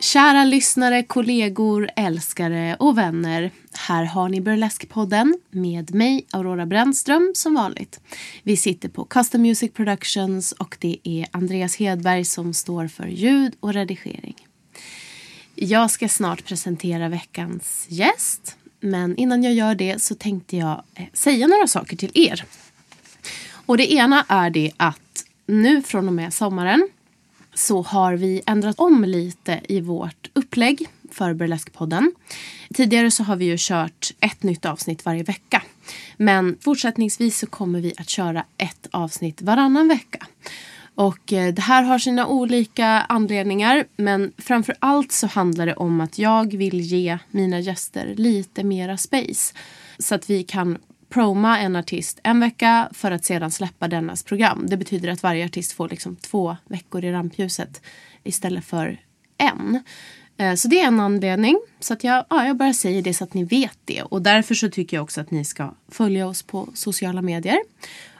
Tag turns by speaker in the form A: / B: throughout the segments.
A: Kära lyssnare, kollegor, älskare och vänner. Här har ni Burlesque-podden med mig, Aurora Brännström, som vanligt. Vi sitter på Custom Music Productions och det är Andreas Hedberg som står för ljud och redigering. Jag ska snart presentera veckans gäst. Men innan jag gör det så tänkte jag eh, säga några saker till er. Och det ena är det att nu från och med sommaren så har vi ändrat om lite i vårt upplägg för Burleskpodden. Tidigare så har vi ju kört ett nytt avsnitt varje vecka. Men fortsättningsvis så kommer vi att köra ett avsnitt varannan vecka. Och eh, det här har sina olika anledningar men framför allt så handlar det om att jag vill ge mina gäster lite mera space. Så att vi kan proma en artist en vecka för att sedan släppa dennas program. Det betyder att varje artist får liksom två veckor i rampljuset istället för en. Eh, så det är en anledning. Så att jag, ja, jag bara säger det så att ni vet det. Och därför så tycker jag också att ni ska följa oss på sociala medier.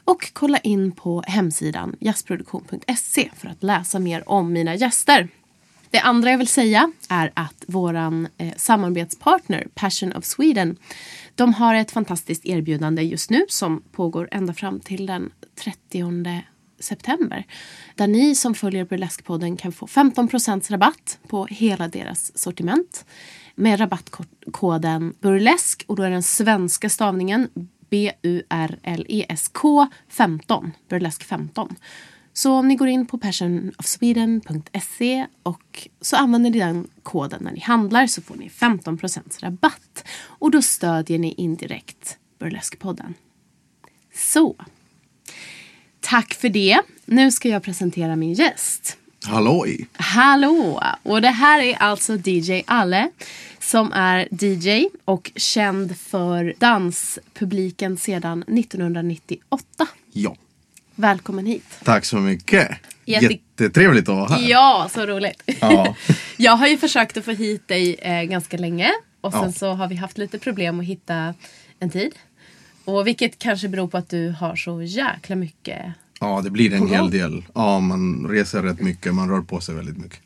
A: Och kolla in på hemsidan jazzproduktion.se för att läsa mer om mina gäster. Det andra jag vill säga är att våran eh, samarbetspartner Passion of Sweden de har ett fantastiskt erbjudande just nu som pågår ända fram till den 30 september. Där ni som följer Burleskpodden kan få 15% rabatt på hela deras sortiment. Med rabattkoden burlesk och då är den svenska stavningen B-U-R-L-E-S-K 15. Burlesk 15. Så om ni går in på passionofsweden.se och så använder ni den koden när ni handlar så får ni 15% rabatt. Och då stödjer ni indirekt Burlesque-podden. Så. Tack för det. Nu ska jag presentera min gäst.
B: Halloj!
A: Hallå! Och det här är alltså DJ Alle som är DJ och känd för danspubliken sedan 1998.
B: Ja,
A: Välkommen hit.
B: tack så mycket.
A: Jätte-
B: Jättetrevligt att vara här.
A: Ja, så roligt.
B: Ja.
A: jag har ju försökt att få hit dig eh, ganska länge och sen
B: Ja.
A: så har vi haft lite problem att hitta en tid. Och vilket kanske beror på att du har så jäkla mycket.
B: ja, det blir en hel del. Ja, man reser rätt mycket, man rör på sig väldigt mycket.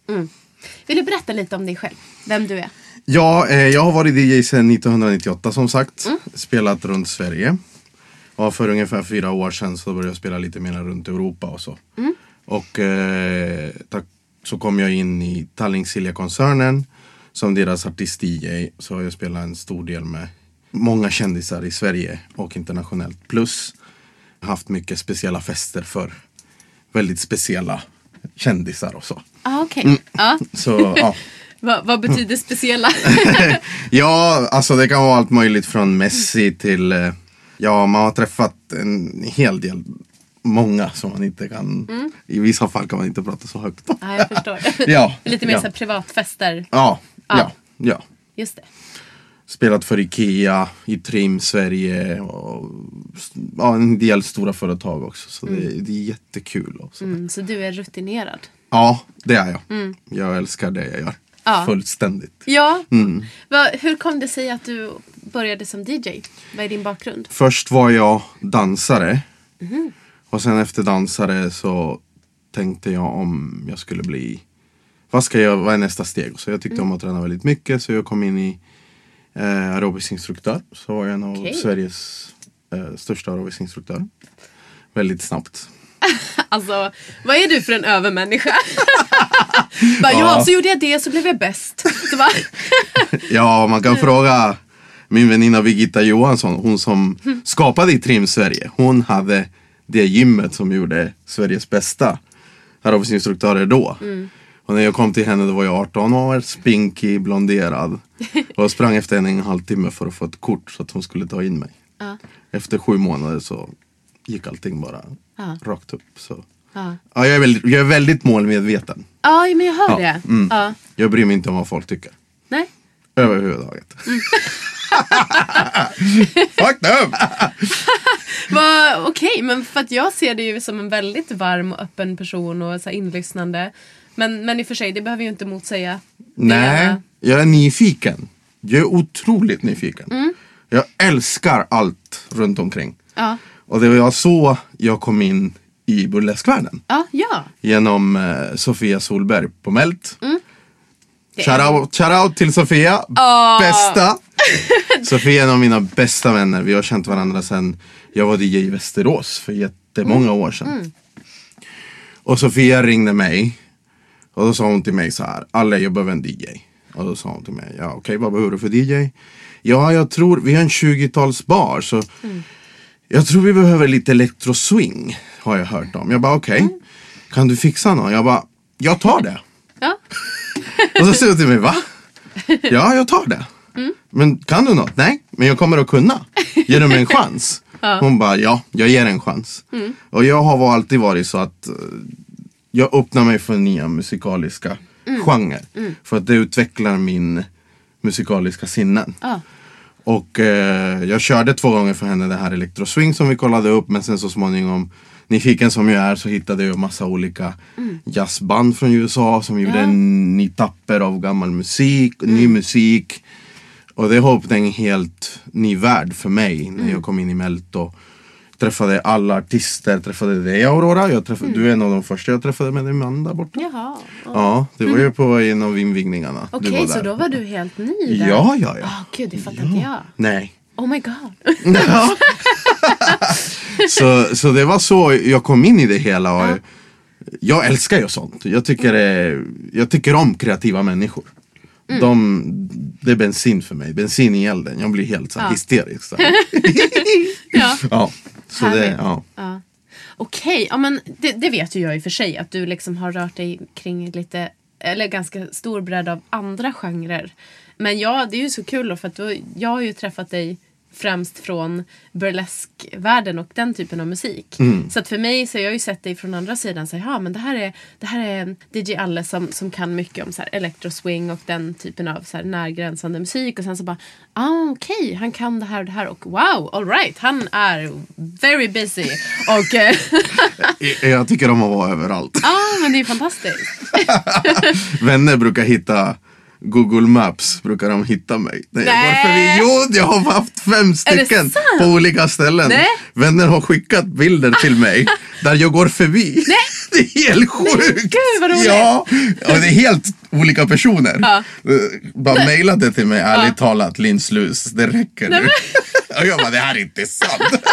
A: Vill du berätta lite om dig själv? Vem du är?
B: Ja, eh, jag har varit DJ sedan 1998 som sagt.
A: Mm.
B: Spelat runt Sverige. Och för ungefär fyra år sedan så började jag spela lite mer runt Europa och så.
A: Mm.
B: Och eh, tack, så kom jag in i Tallink Silja-koncernen som deras artist-DJ. Så har jag spelat en stor del med många kändisar i Sverige och internationellt. Plus haft mycket speciella fester för väldigt speciella kändisar och så.
A: Ah, Okej.
B: Mm.
A: Ja.
B: Så ja.
A: Vad, vad betyder speciella?
B: Ja, alltså det kan vara allt möjligt från Messi till eh, Ja, man har träffat en hel del Många som man inte kan I vissa fall kan man inte prata så högt
A: ja, jag förstår.
B: Ja,
A: Lite mer
B: ja.
A: så privatfester.
B: Ja,
A: Ja.
B: ja, ja
A: Just det.
B: Spelat för Ikea, i Trim, Sverige och ja, en del stora företag också. Så det, det är jättekul.
A: Mm, så du är rutinerad.
B: Ja, det är jag. Jag älskar det jag gör.
A: Ja.
B: Fullständigt.
A: Ja.
B: Mm.
A: Va, hur kom det sig att du började som DJ? Vad är din bakgrund?
B: Först var jag dansare.
A: Mhm.
B: Och sen efter dansare så tänkte jag om jag skulle bli Vad ska jag, vad är nästa steg? Så jag tyckte
A: Mm.
B: om att träna väldigt mycket så jag kom in i Eh, aerobisk instruktör. Så var jag en av
A: Okej.
B: Sveriges eh, största aerobisk. Väldigt snabbt.
A: Alltså, vad är du för en övermänniska? bara, ja.
B: Ja.
A: så gjorde jag det så blev jag bäst. Bara,
B: Ja, man kan fråga min väninna Birgitta Johansson, hon som skapade Trim Sverige. Hon hade det gymmet som gjorde Sveriges bästa aerobicsinstruktörer då. Och när jag kom till henne då var jag 18 år, spinkig, blonderad. Och sprang efter henne en halvtimme för att få ett kort så att hon skulle ta in mig.
A: Ja.
B: Efter sju månader så gick allting bara
A: Ja.
B: rakt upp. Så.
A: ja.
B: Ja, jag, är väldigt, jag är väldigt målmedveten.
A: ja, men jag hör det.
B: mm.
A: Ja.
B: Jag bryr mig inte om vad folk tycker.
A: Nej.
B: Överhuvudtaget.
A: Mm.
B: Fuck them!
A: Okej, men för att jag ser dig ju som en väldigt varm och öppen person och så inlyssnande. Men, men i och för sig, det behöver ju inte motsäga
B: Nej,
A: ena.
B: jag är nyfiken. Jag är otroligt nyfiken.
A: Mm.
B: Jag älskar allt runt omkring.
A: Ja.
B: Och det var så jag kom in i burleskvärlden.
A: Ja, ja.
B: Genom eh, Sofia Solberg på Melt.
A: Mm. Det
B: Shout
A: är-
B: out, shout out till Sofia, bästa! Sofia är en av mina bästa vänner. Vi har känt varandra sedan jag var DJ i Västerås för jättemånga år sedan.
A: Mm.
B: Och Sofia ringde mig och då sa hon till mig så här, Alle jag behöver en DJ. Och då sa hon till mig, ja okej vad behöver du för DJ? Ja jag tror, vi har en 20-talsbar så jag tror vi behöver lite electro-swing har jag hört om. Jag bara okej, kan du fixa någon? Jag bara, jag tar det.
A: Ja.
B: Och så säger hon till mig, va? Ja, jag tar det. Men kan du något? Nej, men jag kommer att kunna. Ger du mig en chans? Hon bara, ja, jag ger en chans. Och jag har alltid varit så att eh, jag öppnar mig för nya musikaliska genrer. För att det utvecklar min musikaliska sinnen.
A: Ja.
B: Och eh, jag körde två gånger för henne det här Electro Swing som vi kollade upp. Men sen så småningom, nyfiken som jag är, så hittade jag massa olika jazzband från USA som gjorde en ny tapper av gammal musik, ny musik. Och det öppnat en helt ny värld för mig när jag kom in i Melt och träffade alla artister, träffade dig Aurora. Jag träffade, Du är en av de första jag träffade med din man där borta.
A: Jaha.
B: Ja, det var ju på en av invigningarna.
A: Okej,
B: var
A: så då var du helt ny där?
B: Ja, ja, ja.
A: Ah, gud, det fattar inte jag.
B: Nej.
A: Oh my god.
B: Ja. så, så det var så jag kom in i det hela. Och Jag älskar ju sånt. Jag tycker, det, jag tycker om kreativa människor.
A: Mm.
B: De, det är bensin för mig. Bensin i elden. Jag blir helt så här hysterisk. Så
A: ja.
B: ja. Så det, ja.
A: Ja. Okej, ja, men det, det vet ju jag i och för sig att du liksom har rört dig kring lite, eller ganska stor bredd av andra genrer. Men ja, det är ju så kul då för att då, jag har ju träffat dig främst från burleskvärlden och den typen av musik. Så att för mig så har jag ju sett dig från andra sidan. Så, ja, men det här är, det här är DJ Alle som, som kan mycket om så här electro swing och den typen av så här närgränsande musik. Och sen så bara, ah, okej, han kan det här och det här. Och wow, alright, han är very busy. Och eh,
B: Jag- tycker om att vara överallt.
A: ah, men det är fantastiskt.
B: Vänner brukar hitta Google Maps brukar de hitta mig.
A: Nej.
B: förbi. Jo, jag har haft fem stycken på olika ställen.
A: Nej.
B: Vänner har skickat bilder till mig där jag går förbi.
A: Nej.
B: Det är helt sjukt.
A: gud, vad roligt.
B: Ja, och det är helt olika personer.
A: Ja.
B: Eh, Bara mejla det till mig, ärligt talat, linslus. Det räcker nu. Och jag bara, det här är inte sant.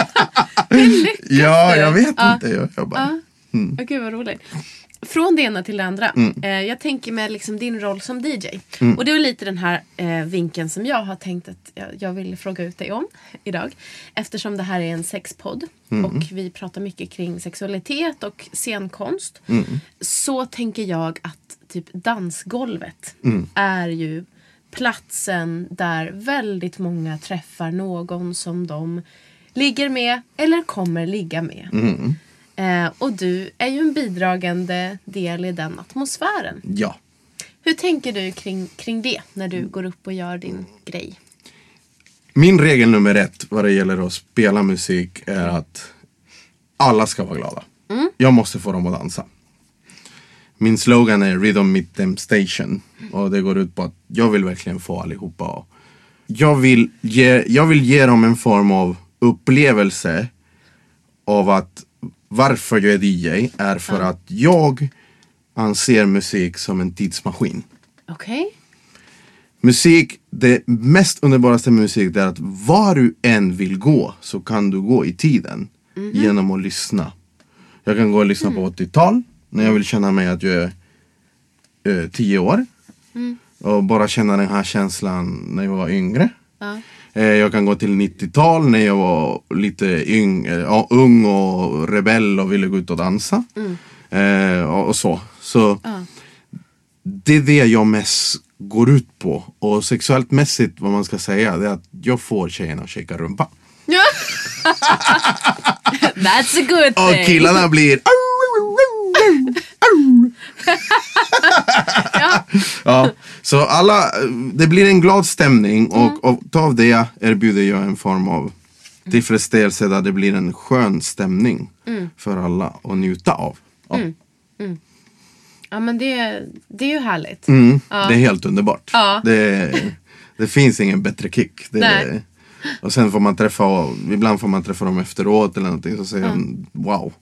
B: ja, jag vet
A: Ja.
B: inte. Jag, jag bara,
A: Åh, Gud vad roligt. Från det ena till det andra.
B: Mm.
A: Eh, jag tänker med liksom din roll som DJ. Och det är lite den här eh, vinkeln som jag har tänkt att jag, jag vill fråga ut dig om idag. Eftersom det här är en sexpodd
B: Mm.
A: och vi pratar mycket kring sexualitet och scenkonst.
B: Mm.
A: Så tänker jag att typ dansgolvet
B: Mm.
A: är ju platsen där väldigt många träffar någon som de ligger med eller kommer ligga med.
B: Mm.
A: Eh, och du är ju en bidragande del i den atmosfären.
B: ja.
A: Hur tänker du kring, kring det när du går upp och gör din grej?
B: Min regel nummer ett vad det gäller att spela musik är att alla ska vara glada. Jag måste få dem att dansa. Min slogan är Rhythm Meet Them Station. Och det går ut på att jag vill verkligen få allihopa. Jag vill ge, jag vill ge dem en form av upplevelse av att varför jag är DJ är för att jag anser musik som en tidsmaskin.
A: Okej?
B: Musik, det mest underbaraste med musik är att var du än vill gå så kan du gå i tiden genom att lyssna. Jag kan gå och lyssna på 80-tal när jag vill känna mig att jag är eh, 10 år. Och bara känna den här känslan när jag var yngre. Eh, jag kan gå till 90-tal när jag var lite yng, eh, ja, ung och rebell och ville gå ut och dansa. Eh, och, och så. så det är det jag mest går ut på. Och sexuellt mässigt vad man ska säga det är att jag får tjejerna att shaka rumpa.
A: That's a good
B: Och
A: thing.
B: killarna blir ja, så alla, det blir en glad stämning och, och av det erbjuder jag en form av tillfredsställelse där det blir en skön stämning för alla att njuta av. Ja.
A: Ja men det, det är ju härligt.
B: Mm, Det är helt underbart.
A: Ja.
B: Det, det finns ingen bättre kick. Det,
A: Nej.
B: och sen får man träffa, ibland får man träffa dem efteråt eller någonting så säger de wow.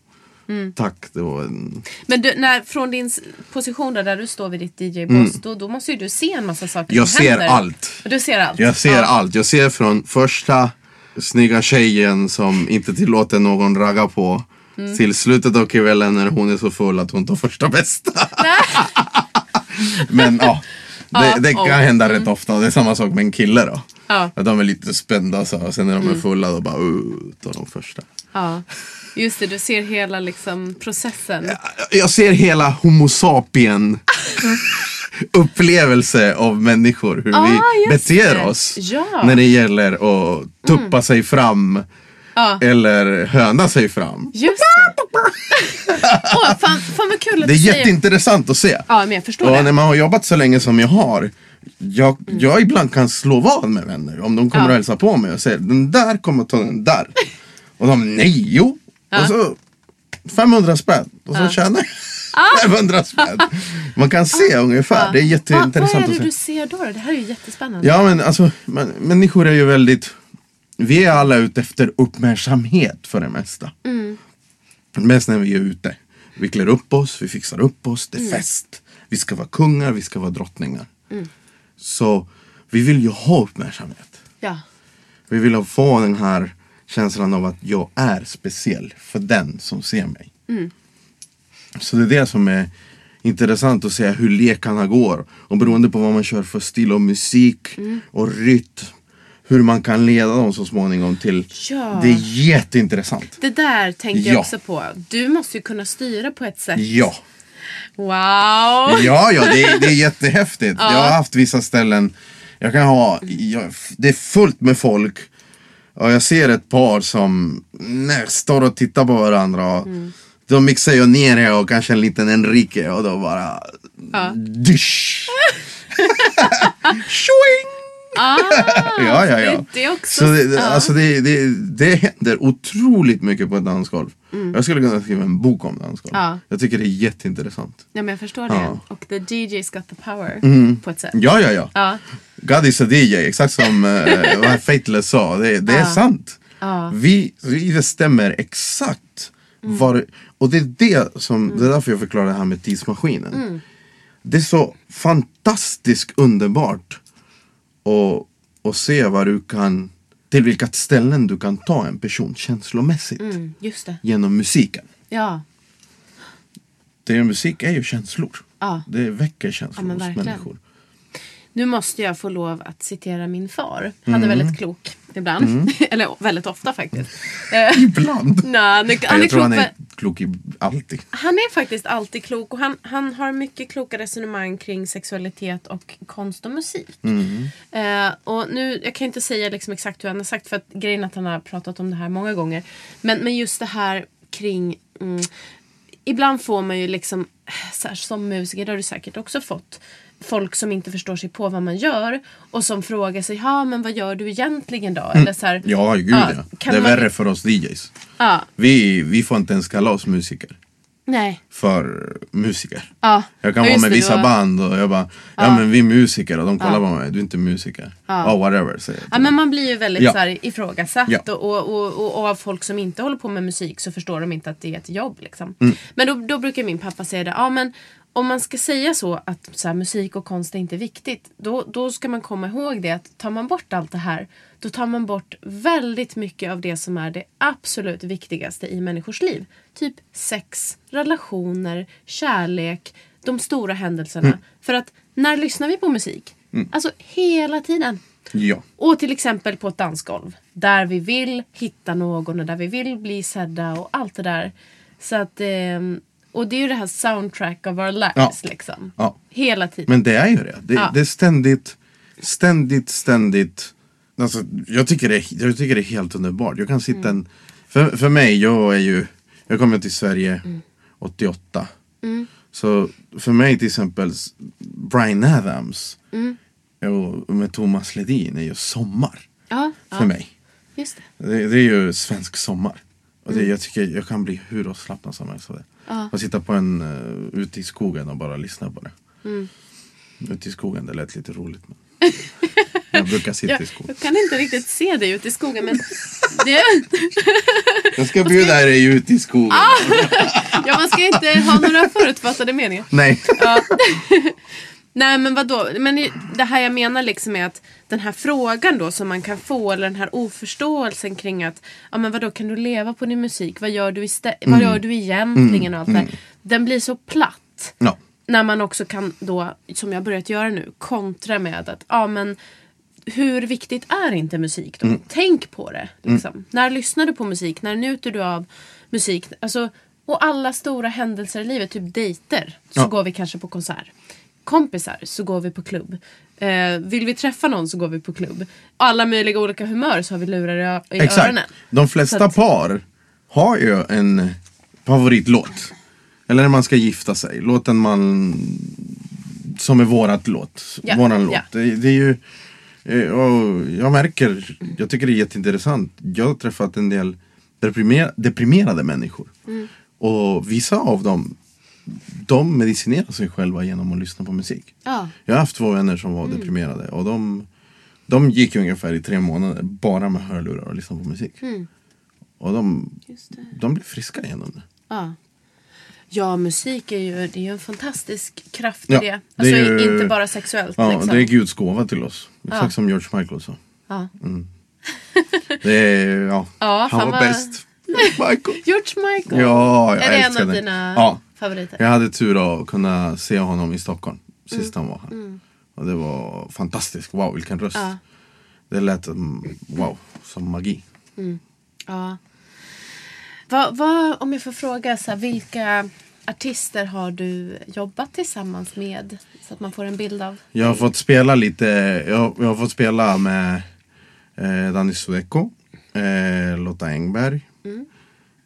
A: Mm.
B: Tack, det var en...
A: Men du, när, från din position där, där du står vid ditt DJ-boss, då, då måste ju du se en massa saker
B: Mm. Jag
A: som
B: ser
A: händer.
B: allt.
A: Du ser allt?
B: Jag ser
A: ja.
B: allt. Jag ser från första snygga tjejen som inte tillåter någon ragga på.
A: Mm.
B: Till slutet av kvällen när hon är så full att hon tar första bästa. Men ja, det, det kan
A: mm.
B: hända rätt ofta. Det är samma sak med en kille då.
A: Ja. Mm.
B: Att de är lite spända så. Och sen när de är fulla då bara uh, tar de första.
A: Ja. Just det, du ser hela liksom processen.
B: Jag ser hela homo sapien upplevelse av människor. Hur
A: Ah,
B: vi beter
A: det.
B: oss
A: Ja. Mm.
B: när det gäller att tuppa sig fram.
A: Ja.
B: Eller höna sig fram.
A: Just det. Åh, fan, fan vad kul att
B: Det är
A: du säger.
B: jätteintressant att se.
A: Ja, men jag förstår
B: Och
A: det.
B: när man har jobbat så länge som jag har. Jag, jag ibland kan slå vad med vänner. Om de kommer
A: Ja.
B: och hälsar på mig och säger den där kommer ta den där. Och de nej, jo. Och så 500 spänn. Och så tjänar jag 500 spänn. Man kan se ungefär. Det är
A: Vad, vad
B: jätteintressant
A: är det du ser då? Det här är ju jättespännande.
B: Ja men alltså man, människor är ju väldigt Vi är alla ute efter uppmärksamhet för det mesta. Mest när vi är ute. Vi klär upp oss, vi fixar upp oss, det är fest. Vi ska vara kungar, vi ska vara drottningar. Så vi vill ju ha uppmärksamhet.
A: Ja.
B: Vi vill få den här känslan av att jag är speciell för den som ser mig. Så det är det som är intressant att se hur lekarna går. Och beroende på vad man kör för stil och musik och rytm. Hur man kan leda dem så småningom till.
A: Ja.
B: Det är jätteintressant.
A: Det där tänker jag
B: Ja.
A: också på. Du måste ju kunna styra på ett sätt.
B: Ja.
A: Wow!
B: Ja, ja det, är, det är jättehäftigt. Jag har haft vissa ställen. Jag kan ha, jag, det är fullt med folk. Och jag ser ett par som nej, står och tittar på varandra. Och Då mixar jag ner och kanske en liten Enrique och då bara dysch. Swing!
A: Ah,
B: ja, ja,
A: det
B: ja.
A: är det också.
B: Så det,
A: Ja.
B: alltså det, det, det händer otroligt mycket på ett dansgolv. Jag skulle kunna skriva en bok om dansgolv.
A: Mm. Ja.
B: Jag tycker det är jätteintressant.
A: Ja, men jag förstår det.
B: Mm.
A: Och the DJ's got the power. På ett sätt.
B: Ja, ja, ja.
A: Ja.
B: God is a DJ, exakt som uh, vad Fateless sa. Det, det är sant. Vi, vi bestämmer exakt var, och det är det som, det är därför jag förklarar det här med tidsmaskinen. Det är så fantastiskt underbart att, att se vad du kan, till vilka ställen du kan ta en person känslomässigt
A: Mm,
B: genom musiken.
A: Ja.
B: Det är, musik är ju känslor.
A: Ja.
B: Det väcker känslor
A: Ja,
B: hos
A: verkligen.
B: människor.
A: Nu måste jag få lov att citera min far. Han
B: Mm.
A: är väldigt klok ibland. Eller väldigt ofta faktiskt.
B: Ibland.
A: Nej, han är, han är
B: jag
A: klok
B: han är klok i alltid.
A: Han är faktiskt alltid klok och han, han har mycket kloka resonemang kring sexualitet och konst och musik. Eh, och nu, jag kan inte säga liksom exakt hur han har sagt för att grejen är att han har pratat om det här många gånger. Men, men just det här kring mm, Ibland får man ju liksom, så här, som musiker, det har du säkert också fått, folk som inte förstår sig på vad man gör och som frågar sig, ja men vad gör du egentligen då? Eller så här,
B: Ja, gud
A: ja,
B: Det är
A: man-
B: värre för oss DJs.
A: Ja,
B: Vi, vi får inte ens kalla oss musiker.
A: nej.
B: För musiker.
A: Ja.
B: Jag kan
A: Ja,
B: vara med
A: det,
B: vissa
A: då-
B: band och jag bara, ja, men vi är musiker och de kollar på mig, du är inte musiker. Ja, whatever. Säger.
A: Ja men man blir ju väldigt
B: Ja.
A: så här, ifrågasatt och, och, och, och av folk som inte håller på med musik så förstår de inte att det är ett jobb. Liksom.
B: Mm.
A: Men då, då brukar min pappa säga det, ja men om man ska säga så att så här, musik och konst är inte viktigt. Då, då ska man komma ihåg det att tar man bort allt det här. Då tar man bort väldigt mycket av det som är det absolut viktigaste i människors liv. Typ sex, relationer, kärlek, de stora händelserna. För att när lyssnar vi på musik? Alltså hela tiden.
B: Ja.
A: Och till exempel på ett dansgolv. Där vi vill hitta någon och där vi vill bli sedda och allt det där. Så att, ehm, och det är ju det här soundtrack of our lives
B: Ja.
A: liksom.
B: Ja.
A: Hela tiden.
B: Men det är ju det. Det,
A: Ja.
B: det är ständigt, ständigt, ständigt. Alltså, jag, tycker det, jag tycker det är helt underbart. Jag kan sitta
A: Mm.
B: en, för, för mig, jag är ju, jag kom till Sverige
A: Mm.
B: 88. Så för mig till exempel, Bryan Adams
A: Mm.
B: och med Thomas Ledin är ju sommar.
A: ja,
B: För mig.
A: Just det.
B: Det, det är ju svensk sommar. Och
A: Mm.
B: det, jag tycker jag kan bli hur avslappnad som helst av det. Och sitta på en, uh, ute i skogen och bara lyssna på det.
A: Mm.
B: Ute i skogen, det lät lite roligt. Men jag brukar sitta
A: Jag,
B: i skogen.
A: jag kan inte riktigt se dig ute i skogen men det,
B: Jag ska bjuda dig ut i skogen.
A: ja, man ska inte ha några förutfattade meningar.
B: Nej.
A: Nej men vadå, men det här jag menar liksom är att den här frågan då som man kan få eller den här oförståelsen kring att ja men vadå kan du leva på din musik, vad gör du, istä- vad gör du egentligen och allt det där. Den blir så platt.
B: Ja.
A: När man också kan då, som jag börjat göra nu, kontra med att ja men hur viktigt är inte musik då? Tänk på det. Liksom. När lyssnar du på musik? När njuter du av musik? Alltså, och alla stora händelser i livet, typ dejter, så
B: Ja.
A: går vi kanske på konsert. Kompisar, så går vi på klubb. Eh, vill vi träffa någon så går vi på klubb. Alla möjliga olika humör så har vi lurar i, i
B: Exakt.
A: öronen.
B: De flesta
A: att-
B: par har ju en favoritlåt. Eller när man ska gifta sig. Låten man... Som är vårat låt.
A: Ja,
B: Våran
A: ja.
B: låt. Det, det är ju... eh, jag märker, jag tycker det är jätteintressant. Jag har träffat en del deprimer, deprimerade människor.
A: Mm.
B: Och vissa av dem, de medicinerar sig själva genom att lyssna på musik.
A: Ja.
B: Jag har haft två vänner som var deprimerade och de, de gick ungefär i tre månader bara med hörlurar och lyssnade på musik. Och de,
A: det.
B: de blev friska genom det.
A: Ja. Ja, musik är ju, det är ju en fantastisk kraft
B: Ja,
A: i det.
B: det
A: Alltså
B: är ju-
A: inte bara sexuellt.
B: Ja,
A: liksom.
B: det är Guds gåva till oss. Exakt
A: Ja.
B: som George Michael sa.
A: Ja.
B: Det är, ja,
A: Ja,
B: han
A: han
B: var
A: var-
B: bäst. Michael.
A: George Michael.
B: Ja, jag
A: är det en av
B: det.
A: dina
B: Ja.
A: Favoriter?
B: Jag hade tur att kunna se honom i Stockholm sist
A: Mm.
B: han var här. Och det var fantastiskt. Wow, vilken röst.
A: Ja.
B: Det lät mm, wow, som magi.
A: Ja. Vad, vad, om jag får fråga, så här, vilka artister har du jobbat tillsammans med? Så att man får en bild av.
B: Jag har fått spela lite, jag, jag har fått spela med eh, Danny Sudeco, eh, Lotta Engberg,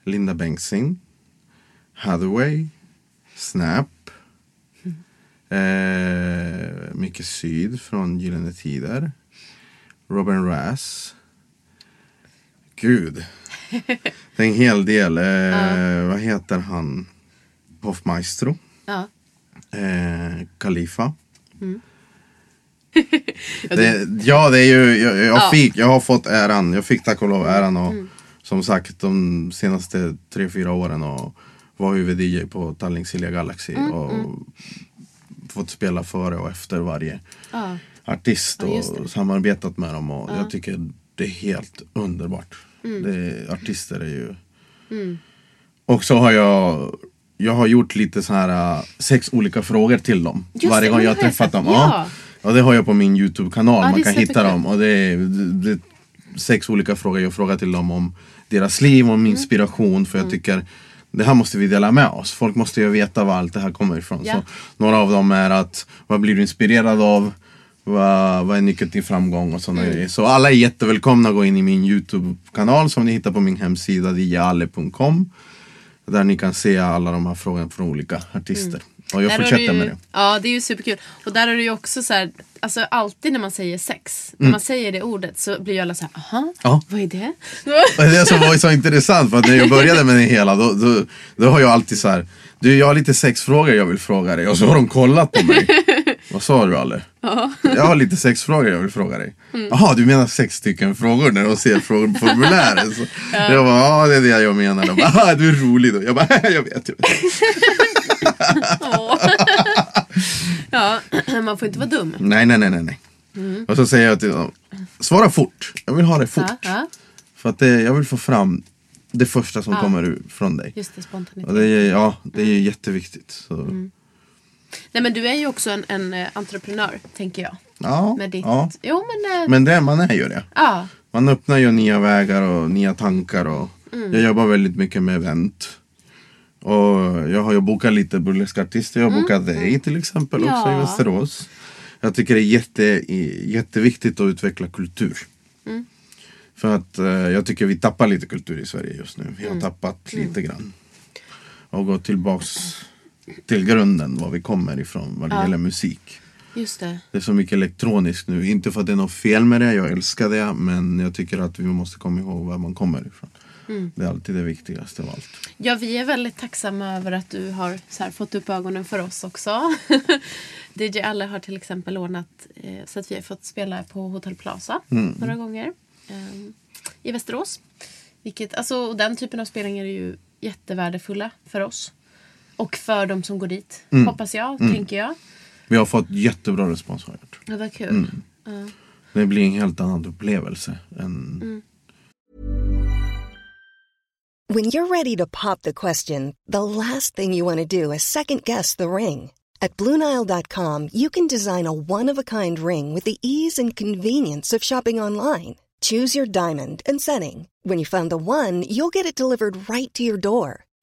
B: Linda Bengtzing, Hathaway, Snap, eh, Micke Syd från Gyllene Tider, Robin Rass. Gud. Det är en hel del. Eh, Vad heter han? Hoffmaestro.
A: Ja.
B: Eh, Khalifa.
A: Mm.
B: det, ja, det är ju, jag, jag,
A: Ja.
B: fick, jag har fått äran, jag fick tack och lov äran och
A: Mm.
B: som sagt de senaste tre fyra åren och var huvud-DJ på Tallinn Silja Galaxy
A: Mm,
B: och fått spela före och efter varje
A: Ja.
B: artist och samarbetat med dem och jag tycker det är helt underbart. Det, artister är ju... Och så har jag jag har gjort lite så här äh, sex olika frågor till dem.
A: Just
B: varje gång jag
A: har
B: träffat dem.
A: Ja.
B: Ja. det har jag på min Youtube-kanal.
A: Ja,
B: Man
A: är
B: kan hitta dem. Och det är, det, det, sex olika frågor. Jag frågar till dem om deras liv, om
A: Mm.
B: inspiration. För jag tycker det här måste vi dela med oss. Folk måste ju veta var allt det här kommer ifrån.
A: Ja.
B: Så några av dem är att vad blir du inspirerad av? Vad, vad är nyckeln till framgång och sådana
A: Mm.
B: grejer. Så alla är jättevälkomna att gå in i min Youtube-kanal som ni hittar på min hemsida dialle.com. Där ni kan se alla de här frågorna från olika artister.
A: Mm. Där har
B: fortsätter med det.
A: Ja, det är ju superkul. Och där är det ju också så här, alltså alltid när man säger sex,
B: Mm.
A: när man säger det ordet så blir ju alla så här, aha,
B: Ja.
A: vad är det?
B: Och det som var så intressant för att när jag började med det hela då, då, då har jag alltid så här. Du jag har lite sexfrågor jag vill fråga dig och så har de kollat på mig. Vad sa du Ale? Jag har lite sex frågor jag vill fråga dig. Jaha, du menar sex stycken frågor när de ser frågor på formuläret? Så Jag bara, ja det är det jag menar. De bara, "Ah, du är rolig då. Jag bara, jag vet. Jag vet.
A: Ja, man får inte vara dum.
B: Nej, nej, nej, nej. nej. Och så säger jag till dem, svara fort. Jag vill ha det fort.
A: Ja, ja.
B: För att det, jag vill få fram det första som kommer från dig.
A: Just det, spontanitet.
B: Och det är, ja, det är jätteviktigt. Så,
A: Nej men du är ju också en, en eh, entreprenör, tänker jag.
B: ja,
A: Med ditt...
B: ja.
A: Jo men... eh,
B: Men det, man är ju det.
A: Ja.
B: Man öppnar ju nya vägar och nya tankar. Och
A: Mm.
B: Jag jobbar väldigt mycket med event. Och jag har ju bokat lite burleskartister. Jag har bokat dig till exempel också
A: Mm. Ja.
B: i Västerås. Jag tycker det är jätte, jätteviktigt att utveckla kultur.
A: Mm.
B: För att eh, jag tycker vi tappar lite kultur i Sverige just nu. Vi har
A: Mm.
B: tappat lite grann. Och gått tillbaks till grunden var vi kommer ifrån vad det gäller musik.
A: Just det.
B: Det är så mycket elektroniskt nu. Inte för att det är något fel med det, jag älskar det. Men jag tycker att vi måste komma ihåg var man kommer ifrån.
A: Mm.
B: Det är alltid det viktigaste av allt.
A: Ja, vi är väldigt tacksamma över att du har här, fått upp ögonen för oss också. DJ Alle har till exempel ordnat eh, så att vi har fått spela på Hotel Plaza några gånger eh, i Västerås. Vilket, alltså, och den typen av spelningar är ju jättevärdefulla för oss. Och för de som går dit, hoppas jag, tänker jag.
B: Vi har fått jättebra respons har jag gjort.
A: Ja, vad kul. Ja.
B: Det blir en helt annan upplevelse. Än...
C: When you're ready to pop the question, the last thing you want to do is second guess the ring. At Bluenile.com, you can design a one of a kind ring with the ease and convenience of shopping online. Choose your diamond and setting. When you find the one, you'll get it delivered right to your door.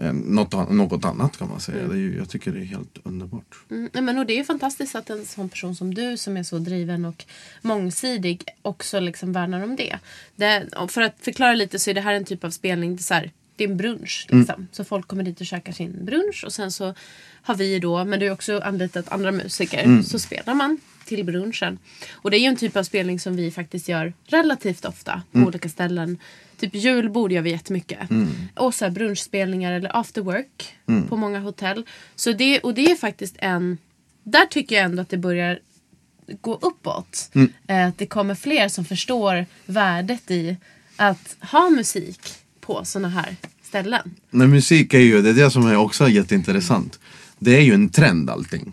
B: Eh, Något, något annat kan man säga. Det är ju, jag tycker det är helt underbart.
A: Mm, men och det är fantastiskt att en sån person som du som är så driven och mångsidig också liksom värnar om det. det för att förklara lite så är det här en typ av spelning. Det är, så här, det är en brunch. Liksom. Så folk kommer dit och käkar sin brunch och sen så har vi då, men du har också anlitat andra musiker, så spelar man till brunchen. Och det är ju en typ av spelning som vi faktiskt gör relativt ofta på olika ställen. Typ julbord gör vi jättemycket. Och så brunchspelningar eller after work på många hotell. Så det, och det är faktiskt en... Där tycker jag ändå att det börjar gå uppåt. Eh, Att det kommer fler som förstår värdet i att ha musik på såna här ställen.
B: Men musik är ju, det är det som är också jätteintressant. Det är ju en trend allting.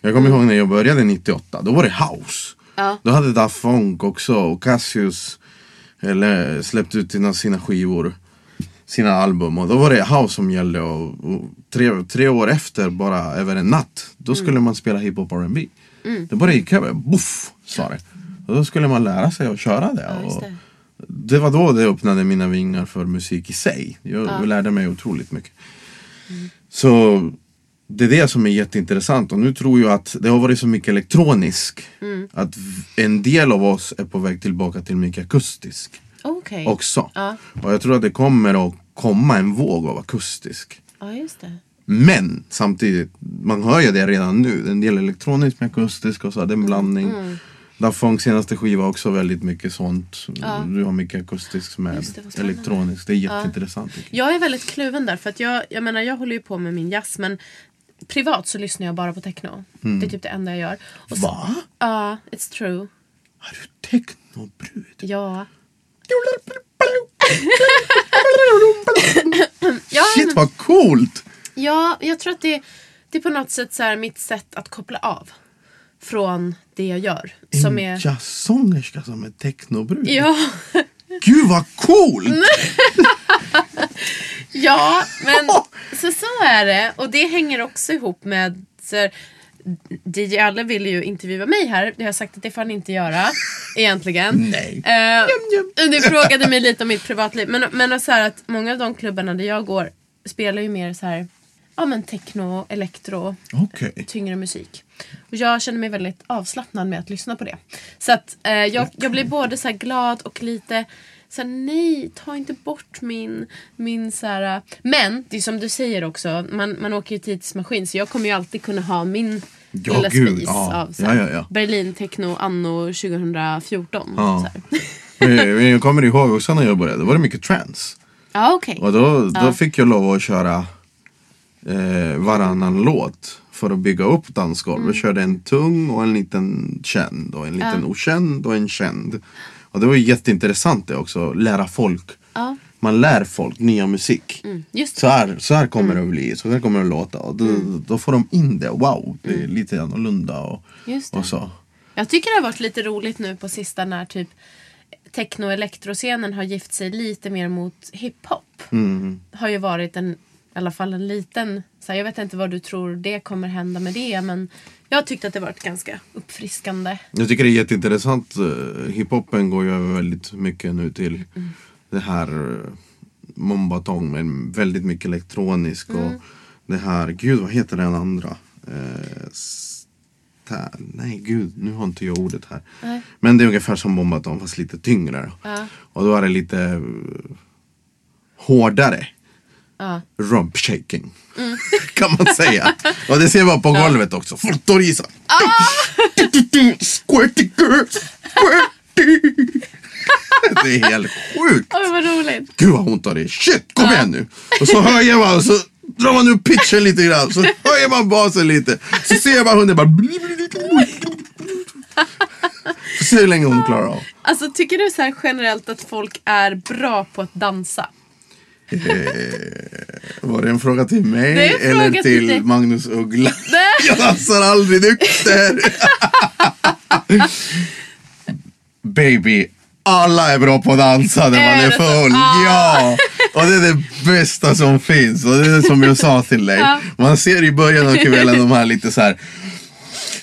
B: Jag kommer ihåg när jag började 98, då var det house.
A: Ja.
B: Då hade Daft Funk också och Cassius eller, släppt ut sina, sina skivor, sina album. Och då var det house som gällde och, och tre, tre år efter, bara över en natt, då skulle man spela hiphop och R&B. Det bara gick över, boff sa det. Och då skulle man lära sig att köra det.
A: Ja,
B: och,
A: det.
B: det var då det öppnade mina vingar för musik i sig. Jag lärde mig otroligt mycket. Så det är det som är jätteintressant och nu tror jag att det har varit så mycket elektronisk att v- en del av oss är på väg tillbaka till mycket akustisk
A: Okej.
B: också.
A: Ja.
B: Och jag tror att det kommer att komma en våg av akustisk.
A: Ja, just det.
B: Men samtidigt, man hör ju det redan nu. En del elektroniskt med akustisk och så, det är en blandning.
A: Mm.
B: Daft Funk senaste skiva också väldigt mycket sånt. Du har mycket akustiskt med
A: det,
B: elektroniskt. Det är jätteintressant. tycker
A: Jag är väldigt kluven där för att jag, jag menar jag håller ju på med min jazz men privat så lyssnar jag bara på techno. Det är typ det enda jag gör. Och så-
B: Va?
A: Ja, it's true.
B: Är du technobrud?
A: Ja. ja,
B: Shit vad coolt!
A: ja, jag tror att det, det är på något sätt så mitt sätt att koppla av. Från det jag gör. Som
B: en
A: är...
B: jazzsångerska som är technobrud.
A: Ja,
B: Gud vad coolt!
A: ja, men så, så är det. Och det hänger också ihop med... Här, DJ Alle ville ju intervjua mig här. Det har jag sagt att det får han inte göra. Egentligen.
B: Nej.
A: Eh, Du frågade mig lite om mitt privatliv. Men, men så här att många av de klubbarna där jag går spelar ju mer så här, ja men techno, elektro,
B: Okej.
A: tyngre musik. Och jag känner mig väldigt avslappnad med att lyssna på det. Så att eh, jag, jag blir både så här glad och lite så här, nej, ta inte bort min, min så här, Men det är som du säger också, man, man åker ju tidsmaskin så jag kommer ju alltid kunna ha min
B: Ja,
A: lilla
B: gud,
A: spis
B: ja.
A: av så här,
B: Ja, ja.
A: Berlin techno anno 2014.
B: Ja. Men jag kommer ihåg också när jag började, då var det mycket trance.
A: Ja, okej.
B: Och då, då
A: Ja.
B: fick jag lov att köra eh, varannan låt för att bygga upp dansgolv. Jag körde en tung och en liten känd och en liten okänd och en känd. Och det var ju jätteintressant det också, lära folk.
A: Ja.
B: Man lär folk nya musik.
A: Mm.
B: Så här, så här kommer det att bli, så här kommer det att låta. Och då, då får de in det, wow, det är lite annorlunda och,
A: Mm.
B: Och så.
A: Jag tycker det har varit lite roligt nu på sista när typ techno och elektroscenen har gift sig lite mer mot hiphop.
B: Mm.
A: Har ju varit en, i alla fall en liten, så här, jag vet inte vad du tror det kommer hända med det men jag har tyckt att det varit ganska uppfriskande.
B: Jag tycker det är jätteintressant. eh, Hiphopen går ju över väldigt mycket nu till det här eh, mombatong med väldigt mycket elektronisk och det här, gud vad heter den andra? Eh, sta- nej gud, nu har inte jag ordet här.
A: Nej.
B: Men det är ungefär som mombatong fast lite tyngre.
A: Ja.
B: Och då är det lite eh, hårdare.
A: Ja.
B: Rump shaking. kan man säga. Och det ser man på golvet också. Sig. Squirty girl, squirty. Det är helt sjukt.
A: Oj vad roligt.
B: Gud vad hon tar i. Shit, kom igen nu. Och så höjer man och så drar man upp pitchen lite grann. Så höjer man basen lite. Så ser man hunden bara. Så ser hur länge hon klarar av.
A: Alltså tycker du så här generellt att folk är bra på att dansa?
B: Var det en fråga till mig
A: Det en fråga
B: eller
A: till
B: till. Magnus Uggla?
A: Nej.
B: Jag dansar aldrig nykter. Baby, alla är bra på att dansa när man
A: Är det
B: full.
A: Ah.
B: Ja! Och det är det bästa som finns. Och det är som jag sa till dig. Man ser i början av kvällen de här lite så här.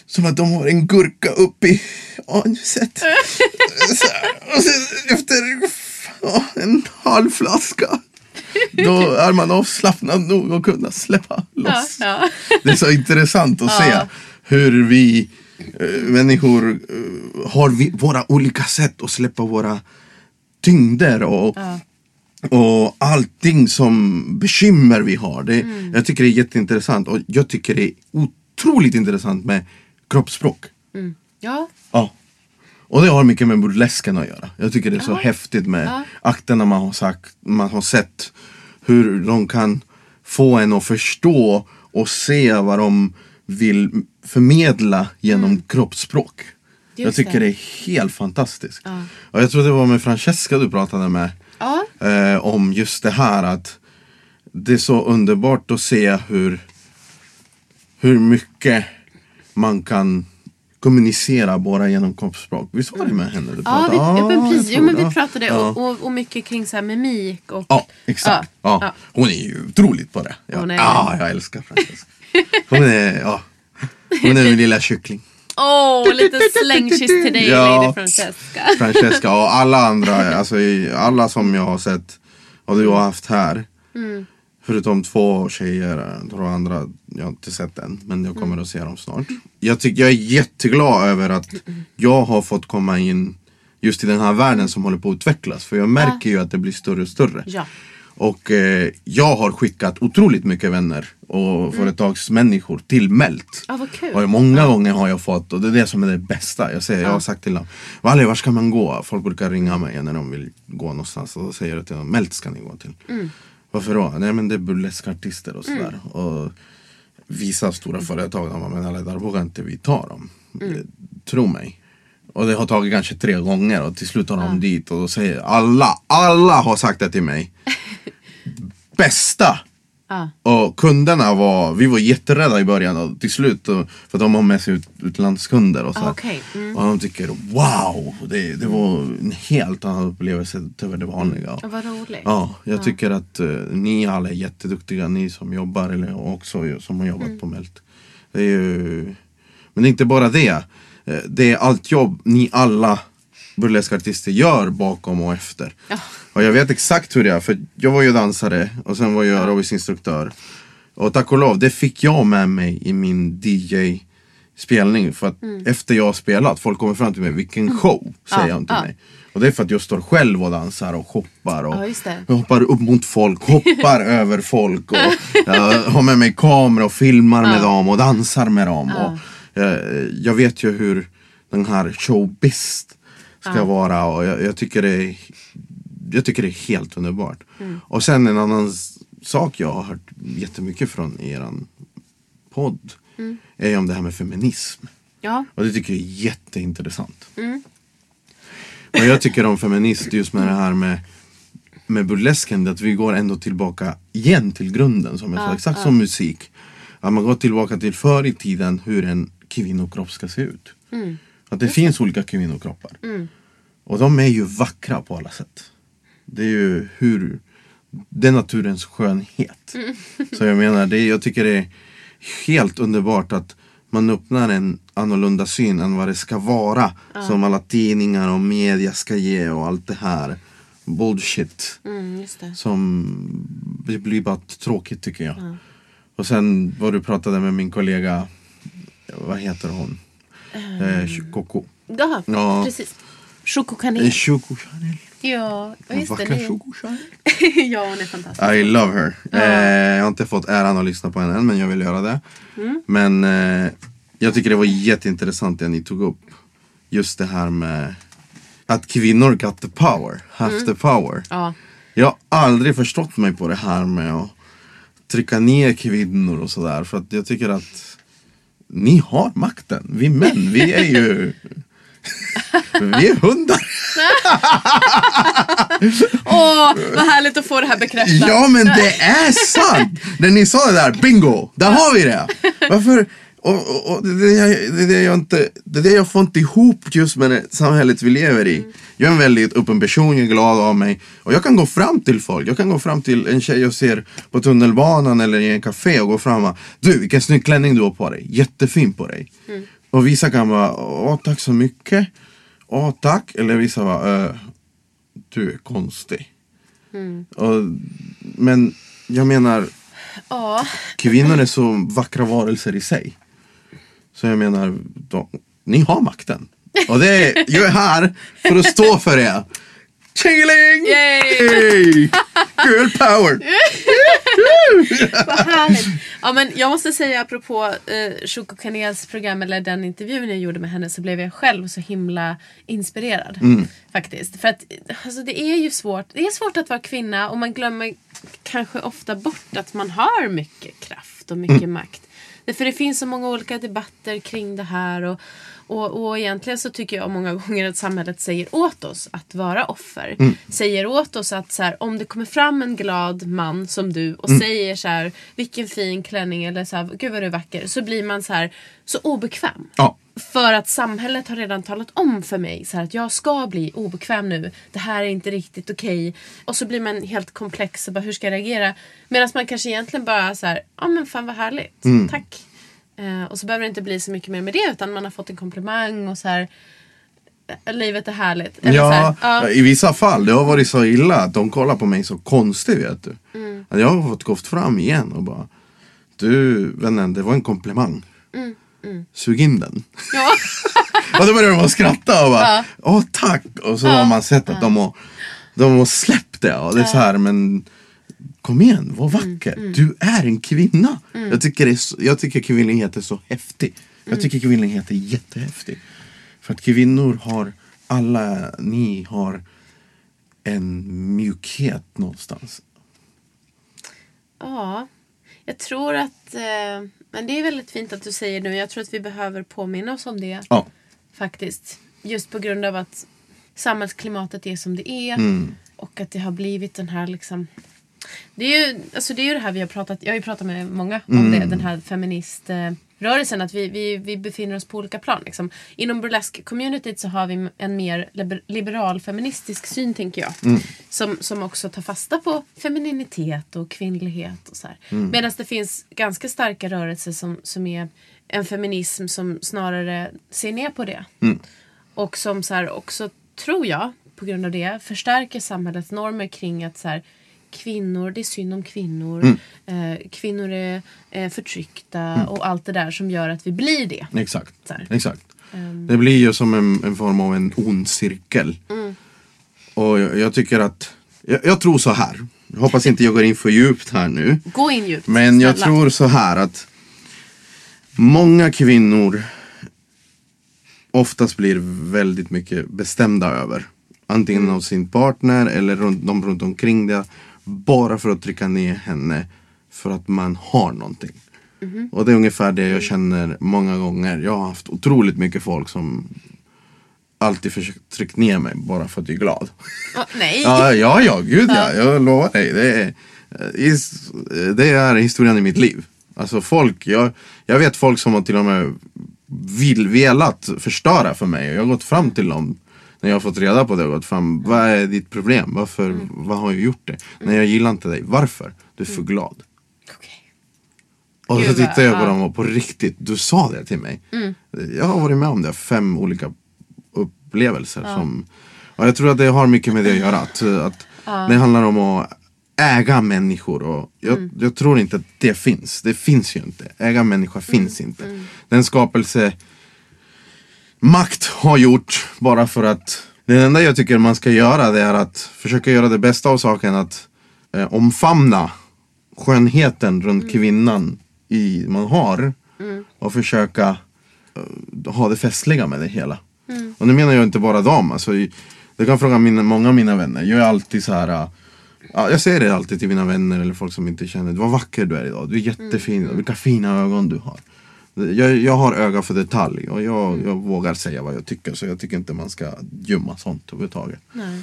B: Som att de har en gurka upp i anuset. Och sen efter en halv flaska. Då är man avslappnad nog att kunna släppa
A: Ja,
B: loss.
A: ja.
B: Det är så intressant att se
A: Ja.
B: hur vi eh, människor eh, har vi, våra olika sätt att släppa våra tyngder och, och allting som bekymmer vi har. Det,
A: Mm.
B: Jag tycker det är jätteintressant och jag tycker det är otroligt intressant med kroppsspråk.
A: Ja.
B: Ja. Och det har mycket med burlesken att göra. Jag tycker det är så häftigt med akterna man har, sagt, man har sett. Hur de kan få en att förstå och se vad de vill förmedla genom kroppsspråk. jag
A: Just
B: tycker
A: det.
B: det. är helt fantastiskt. Och jag tror det var med Francesca du pratade med.
A: Ja.
B: Eh, om just det här att det är så underbart att se hur, hur mycket man kan kommunicera bara genom kroppsspråk. Visst var det med henne du
A: Ja,
B: pratade?
A: vi, ja, men precis. Jo, men vi pratade
B: Ja.
A: och, och, och mycket kring så här mimik och...
B: Ja, exakt.
A: Ja,
B: Ja.
A: ja.
B: Hon är ju otroligt på det. Ja,
A: Hon är-
B: ja jag älskar Francesca. Hon är, ja. Hon är min lilla kyckling.
A: Åh, lite slängkyss till dig
B: Ja.
A: Lady Francesca.
B: Francesca och alla andra, alltså alla som jag har sett och du har haft här.
A: Mm.
B: Förutom två tjejer, två andra, jag har inte sett än. Men jag kommer att se dem snart. Jag, tycker, jag är jätteglad över att jag har fått komma in just i den här världen som håller på att utvecklas. För jag märker ju att det blir större och större.
A: Ja.
B: Och eh, jag har skickat otroligt mycket vänner och företagsmänniskor till Melt.
A: Ja, vad kul.
B: Och många gånger har jag fått, och det är det som är det bästa. Jag, säger, jag har sagt till dem, Valle var ska man gå? Folk brukar ringa mig när de vill gå någonstans. Och då säger jag till dem, Melt ska ni gå till.
A: Mm.
B: Varför då? Nej men det är burleskartister och sådär. Och vissa stora företag, de bara, men alla där vågar inte vi ta dem. Eh, Tro mig. Och det har tagit kanske tre gånger och till slut har de dit och då säger alla, alla har sagt det till mig. Bästa!
A: Ja.
B: Och kunderna var, vi var jätterädda i början och till slut, och, för de har med sig ut, utlandskunder och så.
A: Ah, okej. Mm.
B: Och de tycker wow, det, det var en helt annan upplevelse utöver det vanliga.
A: Vad roligt.
B: Ja, jag tycker att eh, ni alla är jätteduktiga, ni som jobbar eller också som har jobbat på Melt. Det är ju, men det är inte bara det. Eh, Det är allt jobb ni alla burleskartister gör bakom och efter.
A: Ja.
B: Och jag vet exakt hur det är, för jag var ju dansare och sen var jag aerobicsinstruktör. Och tack och lov, det fick jag med mig i min DJ-spelning. För att
A: Mm.
B: efter jag har spelat, folk kommer fram till mig, vilken show, säger
A: Ja,
B: de till
A: ja.
B: mig. Och det är för att jag står själv och dansar och hoppar. Och
A: Ja,
B: hoppar upp mot folk, hoppar över folk. Och har med mig kamera och filmar med dem och dansar med dem. Och, eh, jag vet ju hur den här showbiz ska vara och jag, jag, tycker det är, jag tycker det är helt underbart.
A: Mm.
B: Och sen en annan sak jag har hört jättemycket från eran podd
A: Mm.
B: är ju om det här med feminism.
A: Ja.
B: Och det tycker jag är jätteintressant. Men jag tycker om feminist just med det här med, med burlesken, att vi går ändå tillbaka igen till grunden som jag sa, exakt som musik. Att man går tillbaka till förr i tiden hur en kvinnokropp ska se ut. Att det finns olika kvinnokroppar. Och de är ju vackra på alla sätt. Det är ju hur, det är naturens skönhet. Så jag menar, det, jag tycker det är helt underbart att man öppnar en annorlunda syn än vad det ska vara. Som alla tidningar och media ska ge och allt det här. Bullshit.
A: Mm, det.
B: Som det blir bara tråkigt tycker jag. Och sen vad du pratade med min kollega, vad heter hon? Eh, Coco.
A: Ja,
B: Ja.
A: precis. Chocokanel.
B: Eh, Choco Chanel.
A: Ja, just det. ja, hon är fantastisk.
B: I love her. Eh, jag har inte fått äran att lyssna på henne än men jag vill göra det. Men eh, jag tycker det var jätteintressant det ni tog upp. Just det här med att kvinnor got the power, have the power.
A: Ja.
B: Jag har aldrig förstått mig på det här med att trycka ner kvinnor och sådär. För att jag tycker att ni har makten. Vi män, vi är ju... vi är hundar.
A: Åh, vad härligt att få det här bekräftat.
B: Ja men det är sant! När ni sa det där, bingo! Där har vi det! Varför? Och, och, och det, är det, jag, det, jag inte, det är det jag får inte ihop just med det samhället vi lever i. Jag är en väldigt öppen person, jag är glad av mig. Och jag kan gå fram till folk. Jag kan gå fram till en tjej jag ser på tunnelbanan eller i en café och gå fram och Du vilken snygg klänning du har på dig. Jättefin på dig. Och vissa kan bara, åh tack så mycket. Åh tack. Eller vissa bara, "Eh, du är konstig. Och, men jag menar,
A: Ja,
B: kvinnor är så vackra varelser i sig. Så jag menar, de, ni har makten. Och det är, jag är här för att stå för er. Tjingeling!
A: Yay!
B: Girl power!
A: vad härligt. Ja, men jag måste säga apropå eh, Choco Kanels program eller den intervjun jag gjorde med henne så blev jag själv så himla inspirerad. Faktiskt. För att alltså, det är ju svårt. Det är svårt att vara kvinna och man glömmer kanske ofta bort att man har mycket kraft och mycket makt. För det finns så många olika debatter kring det här. Och, och, och egentligen så tycker jag många gånger att samhället säger åt oss att vara offer. Säger åt oss att så här, om det kommer fram en glad man som du och säger så här, vilken fin klänning eller så här, gud vad du är vacker. Så blir man så här, så obekväm.
B: Ja.
A: För att samhället har redan talat om för mig så att jag ska bli obekväm nu. Det här är inte riktigt okej. Och så blir man helt komplex och bara hur ska jag reagera? Medan man kanske egentligen bara så här, ja men fan vad härligt. Tack. Eh, och så behöver det inte bli så mycket mer med det utan man har fått en komplimang och så här. eh, Livet är härligt. Eller
B: Ja,
A: här, ja.
B: i vissa fall. Det har varit så illa att de kollar på mig så konstigt vet du.
A: Mm.
B: Att jag har fått gå fram igen och bara Du vännen, det var en komplimang. Sug in den.
A: Mm, Ja.
B: och då börjar de att skratta och bara Åh tack! Och så har man sett att de har, de har släppt det. Och det är så här, men Kom igen, var vacker. Du är en kvinna. Jag, tycker det är jag tycker kvinnlighet är så häftig. Jag tycker kvinnlighet är jättehäftig. För att kvinnor har, alla ni har en mjukhet någonstans.
A: Ja. Jag tror att, eh, men det är väldigt fint att du säger nu, jag tror att vi behöver påminna oss om det.
B: Ja.
A: Faktiskt. Just på grund av att samhällsklimatet är som det är.
B: Mm.
A: Och att det har blivit den här liksom det är, ju, alltså det är ju det här vi har pratat, jag har ju pratat med många om
B: Mm.
A: det, den här feministrörelsen. Att vi, vi, vi befinner oss på olika plan. Liksom. Inom burlesk-communityt så har vi en mer liber, liberal feministisk syn tänker jag.
B: Mm.
A: Som, som också tar fasta på femininitet och kvinnlighet. och så här.
B: Mm.
A: Medan det finns ganska starka rörelser som, som är en feminism som snarare ser ner på det.
B: Mm.
A: Och som så här också, tror jag, på grund av det förstärker samhällets normer kring att så här, kvinnor, det är synd om kvinnor. Eh, kvinnor är eh, förtryckta och allt det där som gör att vi blir det.
B: Exakt. Exakt.
A: Ehm.
B: Det blir ju som en, en form av en ond cirkel.
A: Mm.
B: Och jag, jag tycker att, jag, jag tror så här. Jag hoppas inte jag går in för djupt här nu.
A: Gå in djupt.
B: Men jag
A: snälla.
B: tror så här att många kvinnor oftast blir väldigt mycket bestämda över. Antingen
A: Mm.
B: av sin partner eller de runt omkring det. Bara för att trycka ner henne för att man har någonting.
A: Mhm.
B: Och det är ungefär det jag känner många gånger. Jag har haft otroligt mycket folk som alltid försökt trycka ner mig bara för att jag är glad.
A: Ah, nej.
B: Ja, ja, ja, gud ja. Jag lovar dig. Det är, eh, det är historien i mitt liv. Alltså folk, jag, jag vet folk som har till och med vill, velat förstöra för mig. Jag har gått fram till dem när jag har fått reda på det. och Gått fram, vad är ditt problem? Varför, vad har jag gjort det? Nej, jag gillar inte dig. Varför? Du är för glad.
A: Okej.
B: Och så tittar jag på dem och på riktigt, du sa det till mig. Jag har varit med om det, fem olika upplevelser. Som, och jag tror att det har mycket med det att göra. Att, att Det handlar om att äga människor. Och jag, jag tror inte att det finns. Det finns ju inte. Äga människa finns inte. Den skapelse makt har gjort bara för att det enda jag tycker man ska göra det är att försöka göra det bästa av saken. Att eh, omfamna skönheten runt kvinnan i, man har. Och försöka eh, ha det festliga med det hela. Och nu menar jag inte bara dem. Alltså, du kan fråga mina, många av mina vänner. Jag är alltid så här. Ja, jag säger det alltid till mina vänner eller folk som inte känner. Vad vacker du är idag. Du är jättefin. Vilka fina ögon du har. Jag, jag har öga för detalj och jag, jag vågar säga vad jag tycker. Så jag tycker inte man ska gömma sånt överhuvudtaget.
A: Nej.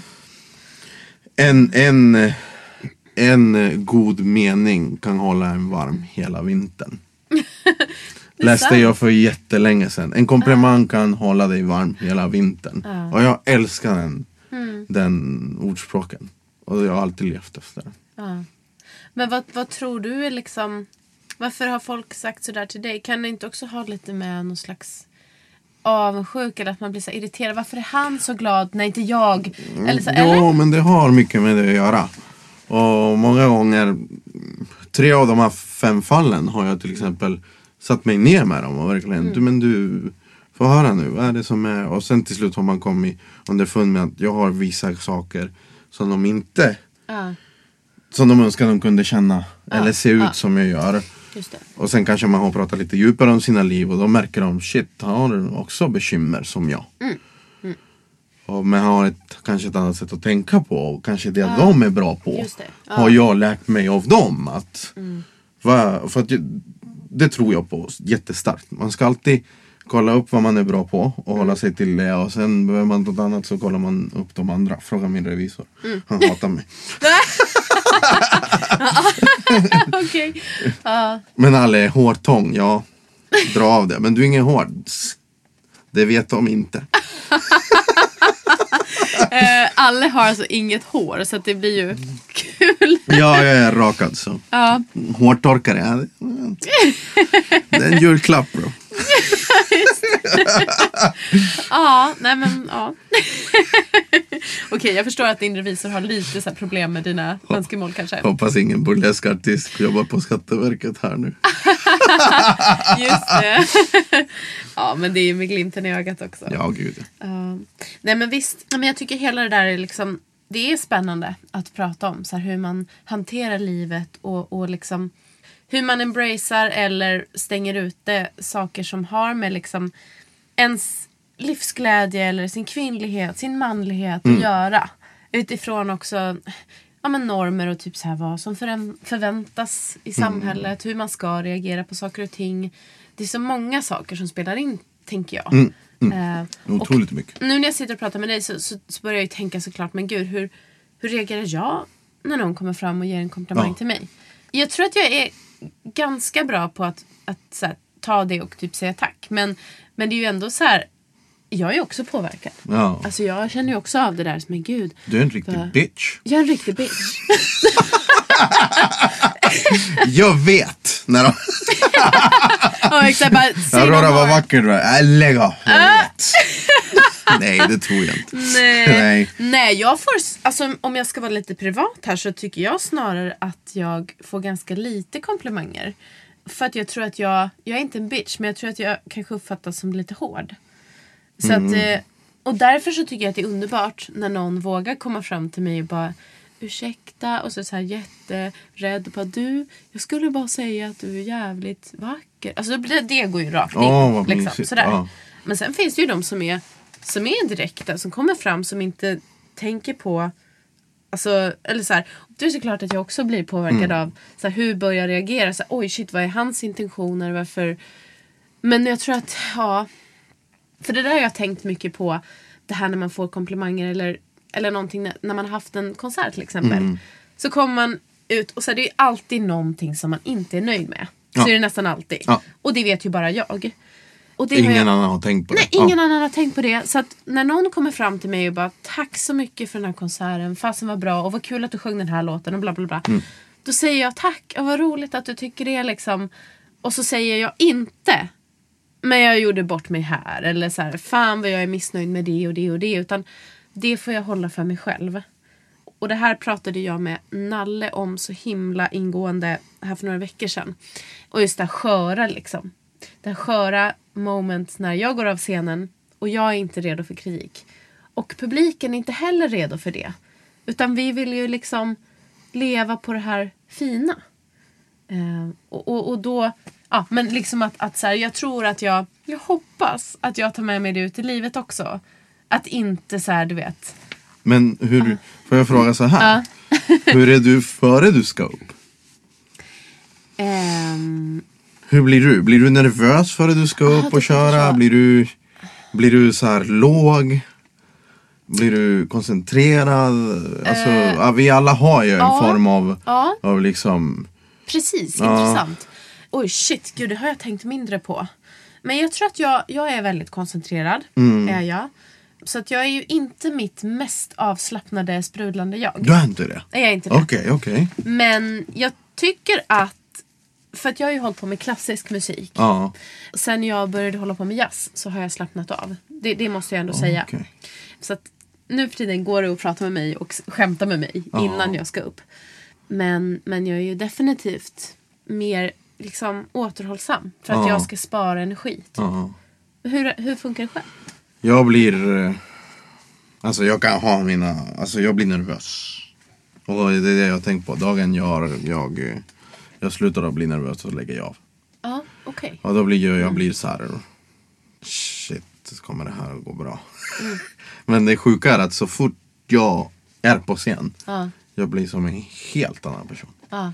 B: En, en, en god mening kan hålla en varm hela vintern. Läste jag för jättelänge sedan. En komplimang kan hålla dig varm hela vintern. Och jag älskar den,
A: Mm.
B: den ordspråken. Och jag har alltid levt efter den.
A: Men vad, vad tror du är liksom... Varför har folk sagt sådär till dig? Kan det inte också ha lite med någon slags avundsjuka eller att man blir så irriterad? Varför är han så glad när inte jag? Eller så.
B: Jo,
A: eller?
B: men det har mycket med det att göra. Och många gånger, tre av de här fem fallen har jag till exempel satt mig ner med dem och verkligen,
A: Mm.
B: du men du, få höra nu, vad är det som är? Och sen till slut har man kommit underfund med att jag har vissa saker som de inte,
A: Ja,
B: som de önskar de kunde känna eller se ut
A: ja.
B: som jag gör. Och sen kanske man har pratat lite djupare om sina liv och då märker de shit, han har också bekymmer som jag.
A: Mm.
B: Och, men har ett, kanske ett annat sätt att tänka på och kanske det de är bra på.
A: Ja.
B: Har jag lärt mig av dem. Att, va, för att, det tror jag på jättestarkt. Man ska alltid kolla upp vad man är bra på och
A: Mm.
B: hålla sig till det. Och sen behöver man något annat så kollar man upp de andra. Fråga min revisor.
A: Mm.
B: Han hatar mig.
A: Okej. Ja.
B: Men alla är hårtång, ja. Dra av det. Men du är ingen hård. Det vet de inte.
A: Eh, alla har alltså inget hår så det blir ju kul.
B: Ja, jag är rakad så.
A: Ja,
B: Hårtorkare, ja, det är en julklapp bro.
A: ja nej men ja. Okej, jag förstår att din revisor har lite så problem med dina önskemål kanske.
B: Hoppas ingen burlesk artist jobbar på Skatteverket här nu.
A: Just det. ja, men det är ju med glimten i ögat också.
B: Ja, gud.
A: Ja. nej men visst, men jag tycker hela det där är liksom Det är spännande att prata om så här, hur man hanterar livet och, och liksom hur man embracear eller stänger ute saker som har med liksom ens livsglädje eller sin kvinnlighet, sin manlighet att göra. Utifrån också ja, men normer och typ så här vad som förväntas i samhället. Hur man ska reagera på saker och ting. Det är så många saker som spelar in, tänker jag. Eh, och
B: Otroligt mycket.
A: nu när jag sitter och pratar med dig så, så, så börjar jag ju tänka såklart, men gud hur, hur reagerar jag när någon kommer fram och ger en komplimang
B: Ja.
A: till mig? Jag tror att jag är ganska bra på att, att här, ta det och typ säga tack. Men, men det är ju ändå så här, jag är också påverkad.
B: Ja.
A: Alltså jag känner ju också av det där, men gud.
B: Du är en riktig
A: Va?
B: bitch.
A: Jag är en riktig bitch.
B: Jag vet! När de...
A: Ja, exakt, bara,
B: var
A: more.
B: vacker. du bara, Äh, lägg av. Jag vet. Nej, det tror jag inte.
A: Nej.
B: Nej.
A: Nej, jag får, alltså, om jag ska vara lite privat här så tycker jag snarare att jag får ganska lite komplimanger. För att jag tror att jag, jag är inte en bitch men jag tror att jag kanske uppfattas som lite hård. Så att, eh, och därför så tycker jag att det är underbart när någon vågar komma fram till mig och bara ursäkta och så, så här jätterädd att du, jag skulle bara säga att du är jävligt vacker. Alltså det, det går ju rakt in.
B: Vad
A: liksom, sådär.
B: Ja.
A: Men sen finns det ju de som är, som är direkta, som kommer fram som inte tänker på Alltså, eller så här, det är såklart att jag också blir påverkad
B: Mm.
A: av så här, hur börjar jag reagera. Så här, Oj shit vad är hans intentioner? Varför? Men jag tror att, ja. För det där har jag tänkt mycket på. Det här när man får komplimanger eller, eller någonting när, när man har haft en konsert till exempel.
B: Mm.
A: Så kommer man ut och så är det ju alltid någonting som man inte är nöjd med. Så
B: Ja.
A: är det nästan alltid.
B: Ja.
A: Och det vet ju bara jag.
B: Ingen
A: jag,
B: annan har tänkt på det.
A: Nej, ingen annan har tänkt på det. Så att när någon kommer fram till mig och bara tack så mycket för den här konserten. Fasen var bra och vad kul att du sjöng den här låten och bla bla bla. Då säger jag tack och vad roligt att du tycker det liksom. Och så säger jag inte men jag gjorde bort mig här. Eller så här, fan vad jag är missnöjd med det och det och det. Utan det får jag hålla för mig själv. Och det här pratade jag med Nalle om så himla ingående här för några veckor sedan. Och just det här sköra liksom. Här sköra moment när jag går av scenen och jag är inte redo för kritik. Och publiken är inte heller redo för det. Utan vi vill ju liksom leva på det här fina. Eh, och, och, och då, ja men liksom att, att så här, jag tror att jag, jag hoppas att jag tar med mig det ut i livet också. Att inte så här, du vet.
B: Men hur, får jag fråga så här? hur är du före du ska upp?
A: ehm,
B: Hur blir du? Blir du nervös före du ska upp och köra? Blir du, blir du så här låg? Blir du koncentrerad? Alltså, ja, vi alla har ju en
A: Eh, ja.
B: form av,
A: Ja.
B: av liksom...
A: Precis,
B: Ja.
A: intressant. Oj shit, gud det har jag tänkt mindre på. Men jag tror att jag, jag är väldigt koncentrerad.
B: Mm.
A: Är jag. Så att jag är ju inte mitt mest avslappnade sprudlande jag.
B: Du är inte det?
A: Jag är inte det.
B: Okej, okej.
A: Men jag tycker att, för att jag har ju hållit på med klassisk musik.
B: Ja,
A: Sen jag började hålla på med jazz så har jag slappnat av. Det, det måste jag ändå säga.
B: okej.
A: Så att nu för tiden går det att prata med mig och skämta med mig innan jag ska upp. Men, men jag är ju definitivt mer liksom, återhållsam för att
B: Ja.
A: jag ska spara energi. typ.
B: Ja.
A: Hur, hur funkar det själv?
B: Jag blir... eh, Alltså jag kan ha mina... Alltså jag blir nervös. Och det är det jag tänkt på. Dagen jag, jag, eh, jag slutar att bli nervös så lägger jag av.
A: Ja, okej.
B: Och då blir jag, jag blir så här. Shit, kommer det här att gå bra? Men det sjuka är att så fort jag är på scen.
A: Ja.
B: Jag blir som en helt annan person.
A: Ja.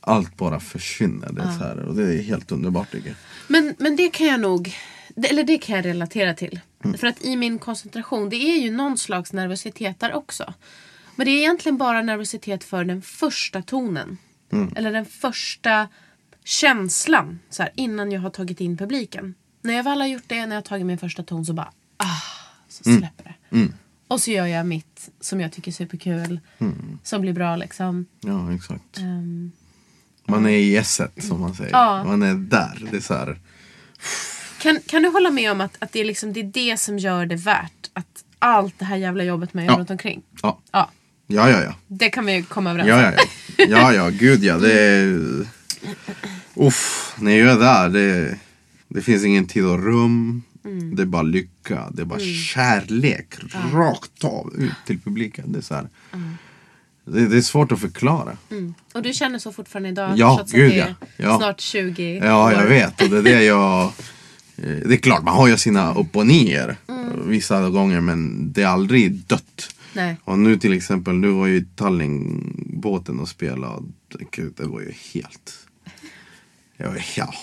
B: Allt bara försvinner. Det är så här, och det är helt underbart tycker jag.
A: Men, men det kan jag nog, eller det kan jag relatera till. För att i min koncentration, det är ju någon slags nervositet där också. Men det är egentligen bara nervositet för den första tonen. Eller den första känslan så här, innan jag har tagit in publiken. När jag väl har gjort det, när jag har tagit min första ton så bara ah, så släpper det. Och så gör jag mitt som jag tycker är superkul. Som blir bra liksom.
B: Ja, exakt.
A: Ehm,
B: Man är i esset som man säger.
A: Ja.
B: Man är där. Det är så här.
A: Kan, kan du hålla med om att, att det, är liksom, det är det som gör det värt att allt det här jävla jobbet man gör
B: Ja.
A: runt omkring?
B: Ja,
A: Ja,
B: ja, ja. ja.
A: det kan vi komma överens om.
B: ja, ja. Ja, ja, gud ja. Det är... Uff, när jag är där, det, det finns ingen tid och rum.
A: Mm.
B: Det är bara lycka. Det är bara kärlek. Rakt av ut till publiken. Det är så här. Det, det är svårt att förklara.
A: Och du känner så fortfarande idag?
B: Ja, gud,
A: det är
B: ja. Ja.
A: Snart 20
B: Ja, jag
A: år.
B: vet. Och det är det jag... eh, Det är klart, man har ju sina upp och ner.
A: Mm.
B: Vissa gånger, men det är aldrig dött.
A: Nej.
B: Och nu till exempel, nu var ju Tallinn båten och spelade. Gud, det var ju helt... Jag var, ja,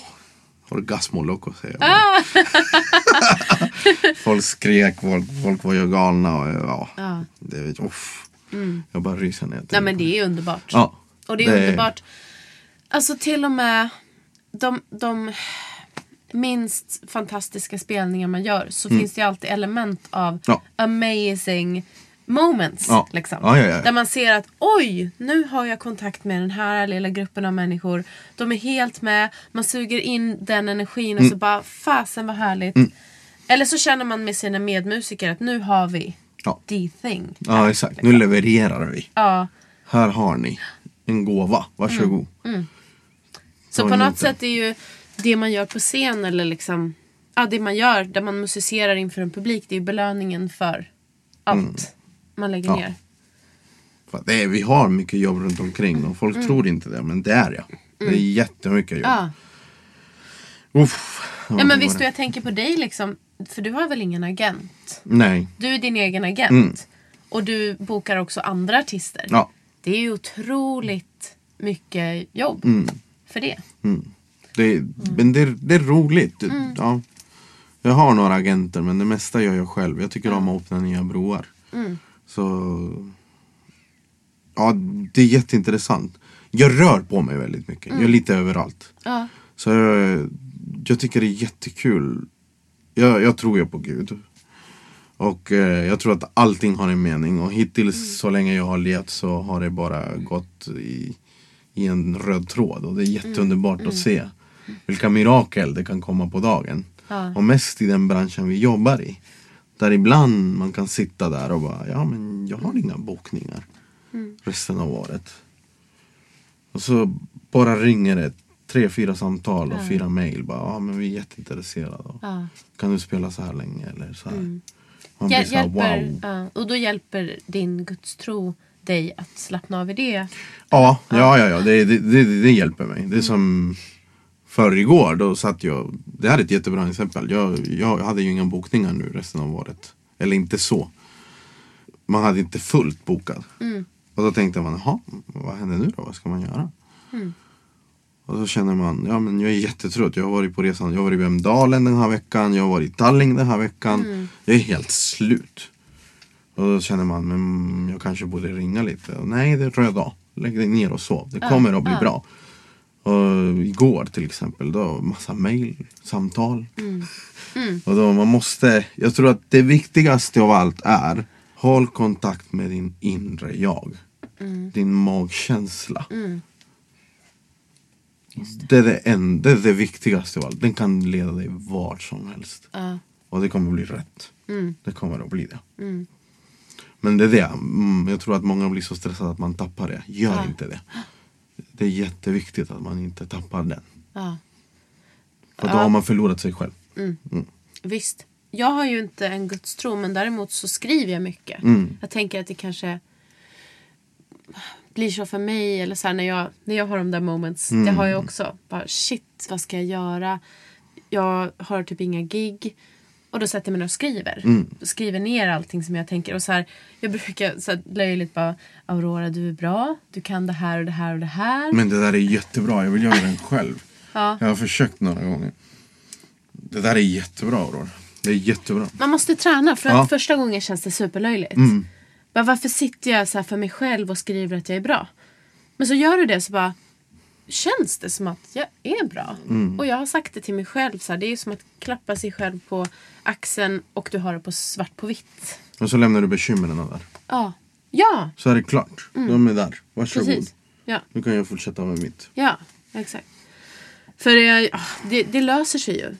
B: orgasmo loco säger jag.
A: Ah.
B: folk skrek, folk, folk var ju galna. Och, ja.
A: Mm.
B: det, vet- uff. Jag bara ryser ner.
A: Nej men det är underbart.
B: Ja,
A: Och det är
B: det-
A: underbart. Alltså till och med de, de minst fantastiska spelningar man gör så finns det alltid element av
B: Mm. Ja.
A: amazing moments.
B: Ja.
A: Liksom.
B: Ja, ja.
A: Där man ser att oj, nu har jag kontakt med den här lilla gruppen av människor. De är helt med, man suger in den energin och
B: Mm.
A: så bara fasen vad härligt. Eller så känner man med sina medmusiker att nu har vi
B: Ja.
A: the thing.
B: Ja exakt, nu levererar vi.
A: Ja.
B: Här har ni en gåva, varsågod.
A: Så
B: Ta
A: på
B: emot
A: något
B: det.
A: sätt är ju det man gör på scen eller liksom ja, det man gör där man musicerar inför en publik det är ju belöningen för allt man lägger
B: Mm. Ja.
A: ner.
B: Det är, vi har mycket jobb runt omkring och folk tror inte det, men det är det. Det är jättemycket jobb.
A: Ja.
B: Uff,
A: ja men visst och jag tänker på dig liksom för du har väl ingen agent?
B: Nej,
A: Du är din egen agent. Och du bokar också andra artister.
B: Mm. ja.
A: Det är ju otroligt mycket jobb
B: Mm.
A: för det.
B: Det, Men det, det är roligt. Ja. Jag har några agenter men det mesta gör jag själv. Jag tycker om att öppna nya broar. Så Ja, det är jätteintressant. Jag rör på mig väldigt mycket. Jag är lite överallt.
A: Ja.
B: Så jag, jag tycker det är jättekul. Jag, jag tror ju på Gud. Och eh, jag tror att allting har en mening. Och hittills så länge jag har levt så har det bara gått i, i en röd tråd. Och det är jätteunderbart att se vilka mirakel det kan komma på dagen.
A: Ja.
B: Och mest i den branschen vi jobbar i. Där ibland man kan sitta där och bara, ja men jag har inga bokningar resten av året. Och så bara ringer det tre, fyra samtal och fyra mail. Bara, ja men vi är jätteintresserade.
A: Ja.
B: Kan du spela så här länge eller så här. Man
A: Hjäl-
B: blir så här,
A: hjälper,
B: wow.
A: ja. Och då hjälper din gudstro dig att slappna av i det.
B: Ja, ja, ja, ja det, det, det, det hjälper mig. Det är som för igår, då satt jag, det här är ett jättebra exempel. Jag, jag hade ju inga bokningar nu resten av året. Eller inte så. Man hade inte fullt bokat. Och då tänkte man, jaha, vad händer nu då? Vad ska man göra? Och så känner man, ja men jag är jättetrött. Jag har varit på resan, jag har varit i Vemdalen den här veckan, jag har varit i Tallinn den här veckan. Jag är helt slut. Och då känner man, men jag kanske borde ringa lite. Och nej, det är röd dag. Lägg dig ner och sov. Det kommer att bli bra. Och igår till exempel, då massa mail, samtal. Och då man måste, jag tror att det viktigaste av allt är Håll kontakt med din inre jag. Din magkänsla. Det, är det, en, det är det viktigaste av allt. Den kan leda dig vart som helst.
A: Ja.
B: Och det kommer bli rätt. Det kommer att bli det. Men det är det. Mm, jag tror att många blir så stressade att man tappar det. Gör inte det. Det är jätteviktigt att man inte tappar den.
A: Ja.
B: För då har man förlorat sig själv.
A: Visst. Jag har ju inte en gudstro men däremot så skriver jag mycket.
B: Mm.
A: Jag tänker att det kanske blir så för mig eller så här när jag, när jag har de där moments. Det har jag också. Bara shit, vad ska jag göra? Jag har typ inga gig. Och då sätter jag mig ner och skriver. Skriver ner allting som jag tänker. Och så här, jag brukar så här, löjligt bara Aurora du är bra. Du kan det här och det här och det här.
B: Men det där är jättebra. Jag vill göra den själv.
A: Ja.
B: Jag har försökt några gånger. Det där är jättebra Aurora. Det är jättebra.
A: Man måste träna för att
B: Ja.
A: första gången känns det superlöjligt. Bara, varför sitter jag så för mig själv och skriver att jag är bra? Men så gör du det så bara känns det som att jag är bra. Och jag har sagt det till mig själv. Så här, det är som att klappa sig själv på axeln och du har det på svart på vitt.
B: Och så lämnar du bekymren där.
A: Ja. Ja,
B: Så är det klart. De är där. Varsågod.
A: precis. Ja,
B: Nu kan jag fortsätta med mitt.
A: ja exakt. För ah, det, det löser sig ju.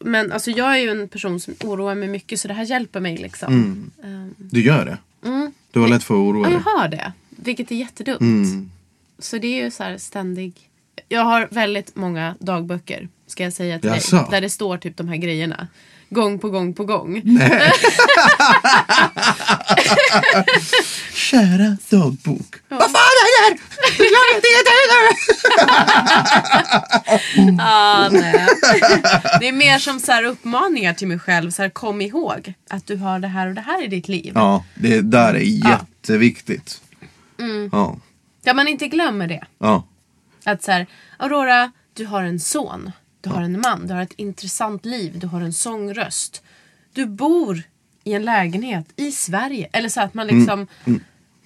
A: Men alltså, jag är ju en person som oroar mig mycket så det här hjälper mig liksom. Ehm,
B: Du gör det. Du har lätt för att oroa
A: Ja,
B: dig.
A: jag har det. Vilket är jättedumt.
B: Mm.
A: Så det är ju så här ständig... Jag har väldigt många dagböcker, ska jag säga till
B: Jaså?
A: dig. Där det står typ de här grejerna. Gång på gång på gång.
B: Kära dagbok. Vad fan är det här? Jag vet inget!
A: Ah, nej. Det är mer som så här uppmaningar till mig själv. Så här, kom ihåg att du har det här och det här i ditt liv.
B: Ja, det där är jätteviktigt.
A: Mm.
B: Ja.
A: Kan man inte glömma det?
B: Ja.
A: Att så här, Aurora, du har en son. Du har en man. Du har ett intressant liv. Du har en sångröst. Du bor i en lägenhet i Sverige. Eller så att man liksom...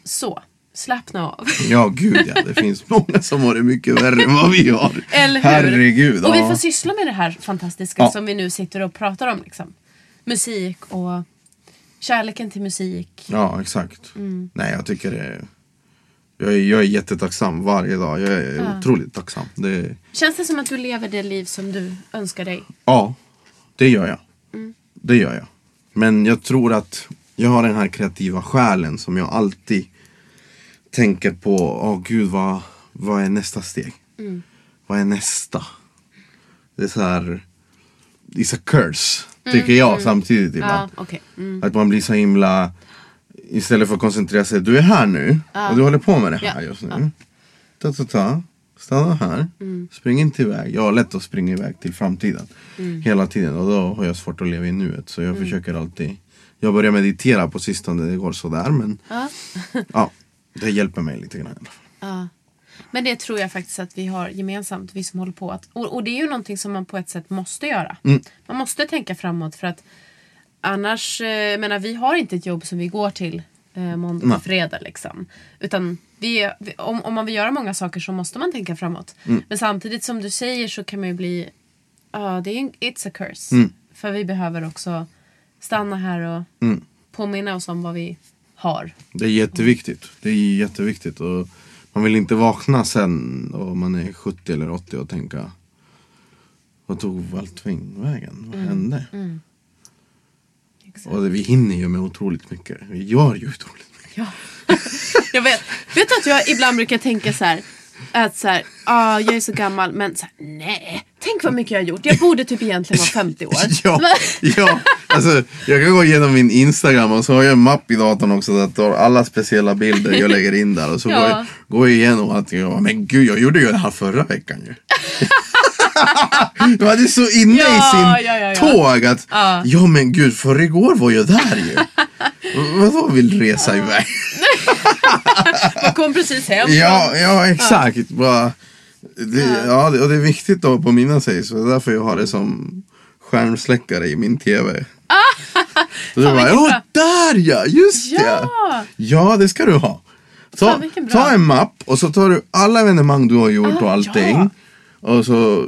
A: Så. Slappna av.
B: Ja, gud ja. Det finns många som har det mycket värre än vad vi har.
A: Eller hur?
B: Herregud.
A: Och vi
B: ja.
A: får syssla med det här fantastiska
B: Ja.
A: som vi nu sitter och pratar om. Liksom. Musik och kärleken till musik.
B: Ja, exakt.
A: Mm.
B: Nej, jag tycker det... Jag är, jag är jättetacksam varje dag. Jag är otroligt tacksam. Det,
A: Känns det som att du lever det liv som du önskar dig?
B: ja, det gör jag.
A: Mm.
B: Det gör jag. Men jag tror att jag har den här kreativa själen som jag alltid tänker på. Åh gud, vad, vad är nästa steg?
A: Mm.
B: Vad är nästa? Det är så här... It's a curse, tycker jag samtidigt ibland.
A: Mm, Ja, okej. Mm.
B: Att man blir så himla... Istället för att koncentrera sig. Du är här nu och du håller på med det här
A: Ja,
B: just nu.
A: Mm.
B: Ta, ta, ta. Stanna här. Spring inte iväg. Jag har lätt att springa iväg till framtiden.
A: Mm.
B: Hela tiden. Och då har jag svårt att leva i nuet. Så jag försöker alltid. Jag börjar meditera på sistone. Det går sådär. Men
A: Ja.
B: ja, det hjälper mig lite grann.
A: Ja. Men det tror jag faktiskt att vi har gemensamt, vi som håller på. Att, och, och det är ju någonting som man på ett sätt måste göra. Man måste tänka framåt för att annars, eh, menar vi har inte ett jobb som vi går till eh, måndag
B: Nej.
A: till fredag liksom. Utan vi, vi, om, om man vill göra många saker så måste man tänka framåt. Men samtidigt som du säger så kan man ju bli, ja det är en, it's a curse. För vi behöver också stanna här och påminna oss om vad vi har.
B: Det är jätteviktigt. Det är jätteviktigt. Och man vill inte vakna sen och man är 70 eller 80 och tänka Vad tog allting vägen? Vad hände?
A: Exakt.
B: Och vi hinner ju med otroligt mycket. Vi gör ju otroligt mycket.
A: Ja. jag vet. Vet du att jag ibland brukar tänka så här. Att så här, ah, jag är så gammal men så här, nej. Tänk vad mycket jag har gjort. Jag borde typ egentligen vara 50 år.
B: Ja, ja. Alltså, jag kan gå igenom min Instagram och så har jag en mapp i datorn också där jag tar alla speciella bilder jag lägger in där. Och så
A: Ja.
B: går, jag, går jag igenom att jag bara, men gud jag gjorde ju det här förra veckan ju. Man är så inne
A: Ja,
B: i sin
A: ja, ja, ja.
B: tåg att
A: Ja.
B: ja men gud för igår var jag där ju. Vadå vill resa iväg?
A: Jag kom precis hem.
B: Ja, ja exakt. Bara, det, ja, och det är viktigt att påminna sig. Så det är därför jag har det som skärmsläckare i min tv. Så du bara, ja
A: bra."
B: där ja, just det.
A: Ja.
B: Ja, det ska du ha. Ta, ta en mapp och så tar du alla evenemang du har gjort och allting.
A: ja.
B: Och så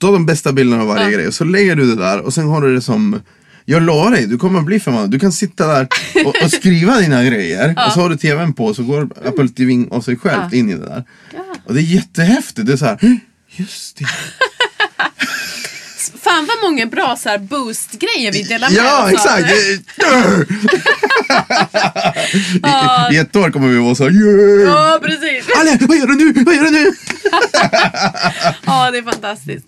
B: ta de bästa bilderna av varje grej. Och så lägger du det där och sen har du det som jag lovar dig, du kommer bli förvånad. Du kan sitta där och, och skriva dina grejer och så har du tvn på och så går Apple TV av sig självt in i det där. Och det är jättehäftigt. Det är så här, "Hm, just det.
A: Fan vad många bra så här boost-grejer vi delar med
B: Ja,
A: oss
B: exakt. I, I ett år kommer vi vara så här, yeah!
A: Ja, precis.
B: Ale, vad gör du nu? Vad gör du nu?
A: Ja, det är fantastiskt.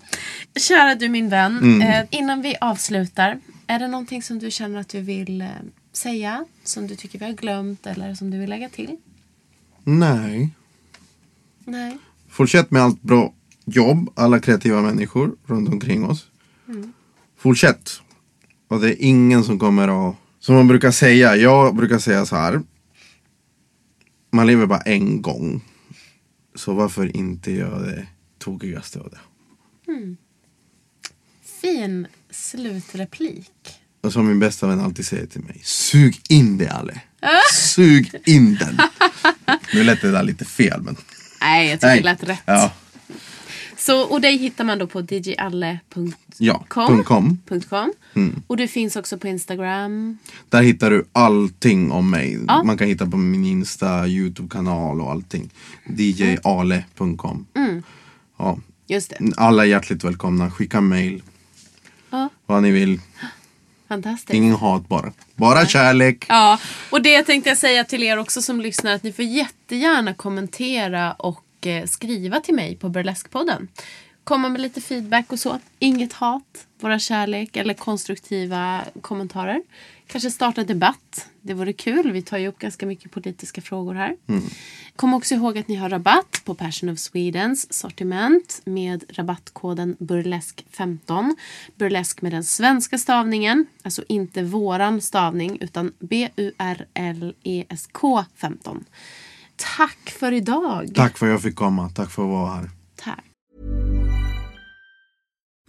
A: Kära du min vän,
B: Mm.
A: eh, innan vi avslutar. Är det någonting som du känner att du vill eh, säga? Som du tycker vi har glömt eller som du vill lägga till?
B: Nej.
A: Nej.
B: Fortsätt med allt bra jobb, alla kreativa människor runt omkring oss. Fortsätt. Och det är ingen som kommer att... Som man brukar säga, jag brukar säga så här. Man lever bara en gång. Så varför inte göra det tokigaste av det?
A: Fin slutreplik.
B: Och som min bästa vän alltid säger till mig. Sug in det Ale. Sug in den. Nu lät det där lite fel men.
A: Nej, jag tycker det lät rätt.
B: Ja.
A: Så, och dig hittar man då på djalle.com.
B: Ja, .com.
A: .com. Och du finns också på Instagram.
B: Där hittar du allting om mig.
A: Ja.
B: Man kan hitta på min Insta, Youtube-kanal och allting. djale.com ja.
A: Just det.
B: Alla är hjärtligt välkomna. Skicka mail.
A: Ja.
B: Vad ni vill.
A: Fantastiskt.
B: Ingen hat bara. Bara kärlek.
A: Ja, och det tänkte jag säga till er också som lyssnar att ni får jättegärna kommentera och eh, skriva till mig på Burleskpodden. Komma med lite feedback och så. Inget hat, våra kärlek eller konstruktiva kommentarer. Kanske starta debatt. Det vore kul. Vi tar ju upp ganska mycket politiska frågor här. Kom också ihåg att ni har rabatt på Passion of Swedens sortiment med rabattkoden burlesk15. Burlesk med den svenska stavningen, alltså inte våran stavning utan B-U-R-L-E-S-K 15. Tack för idag.
B: Tack för att jag fick komma. Tack för att vara här.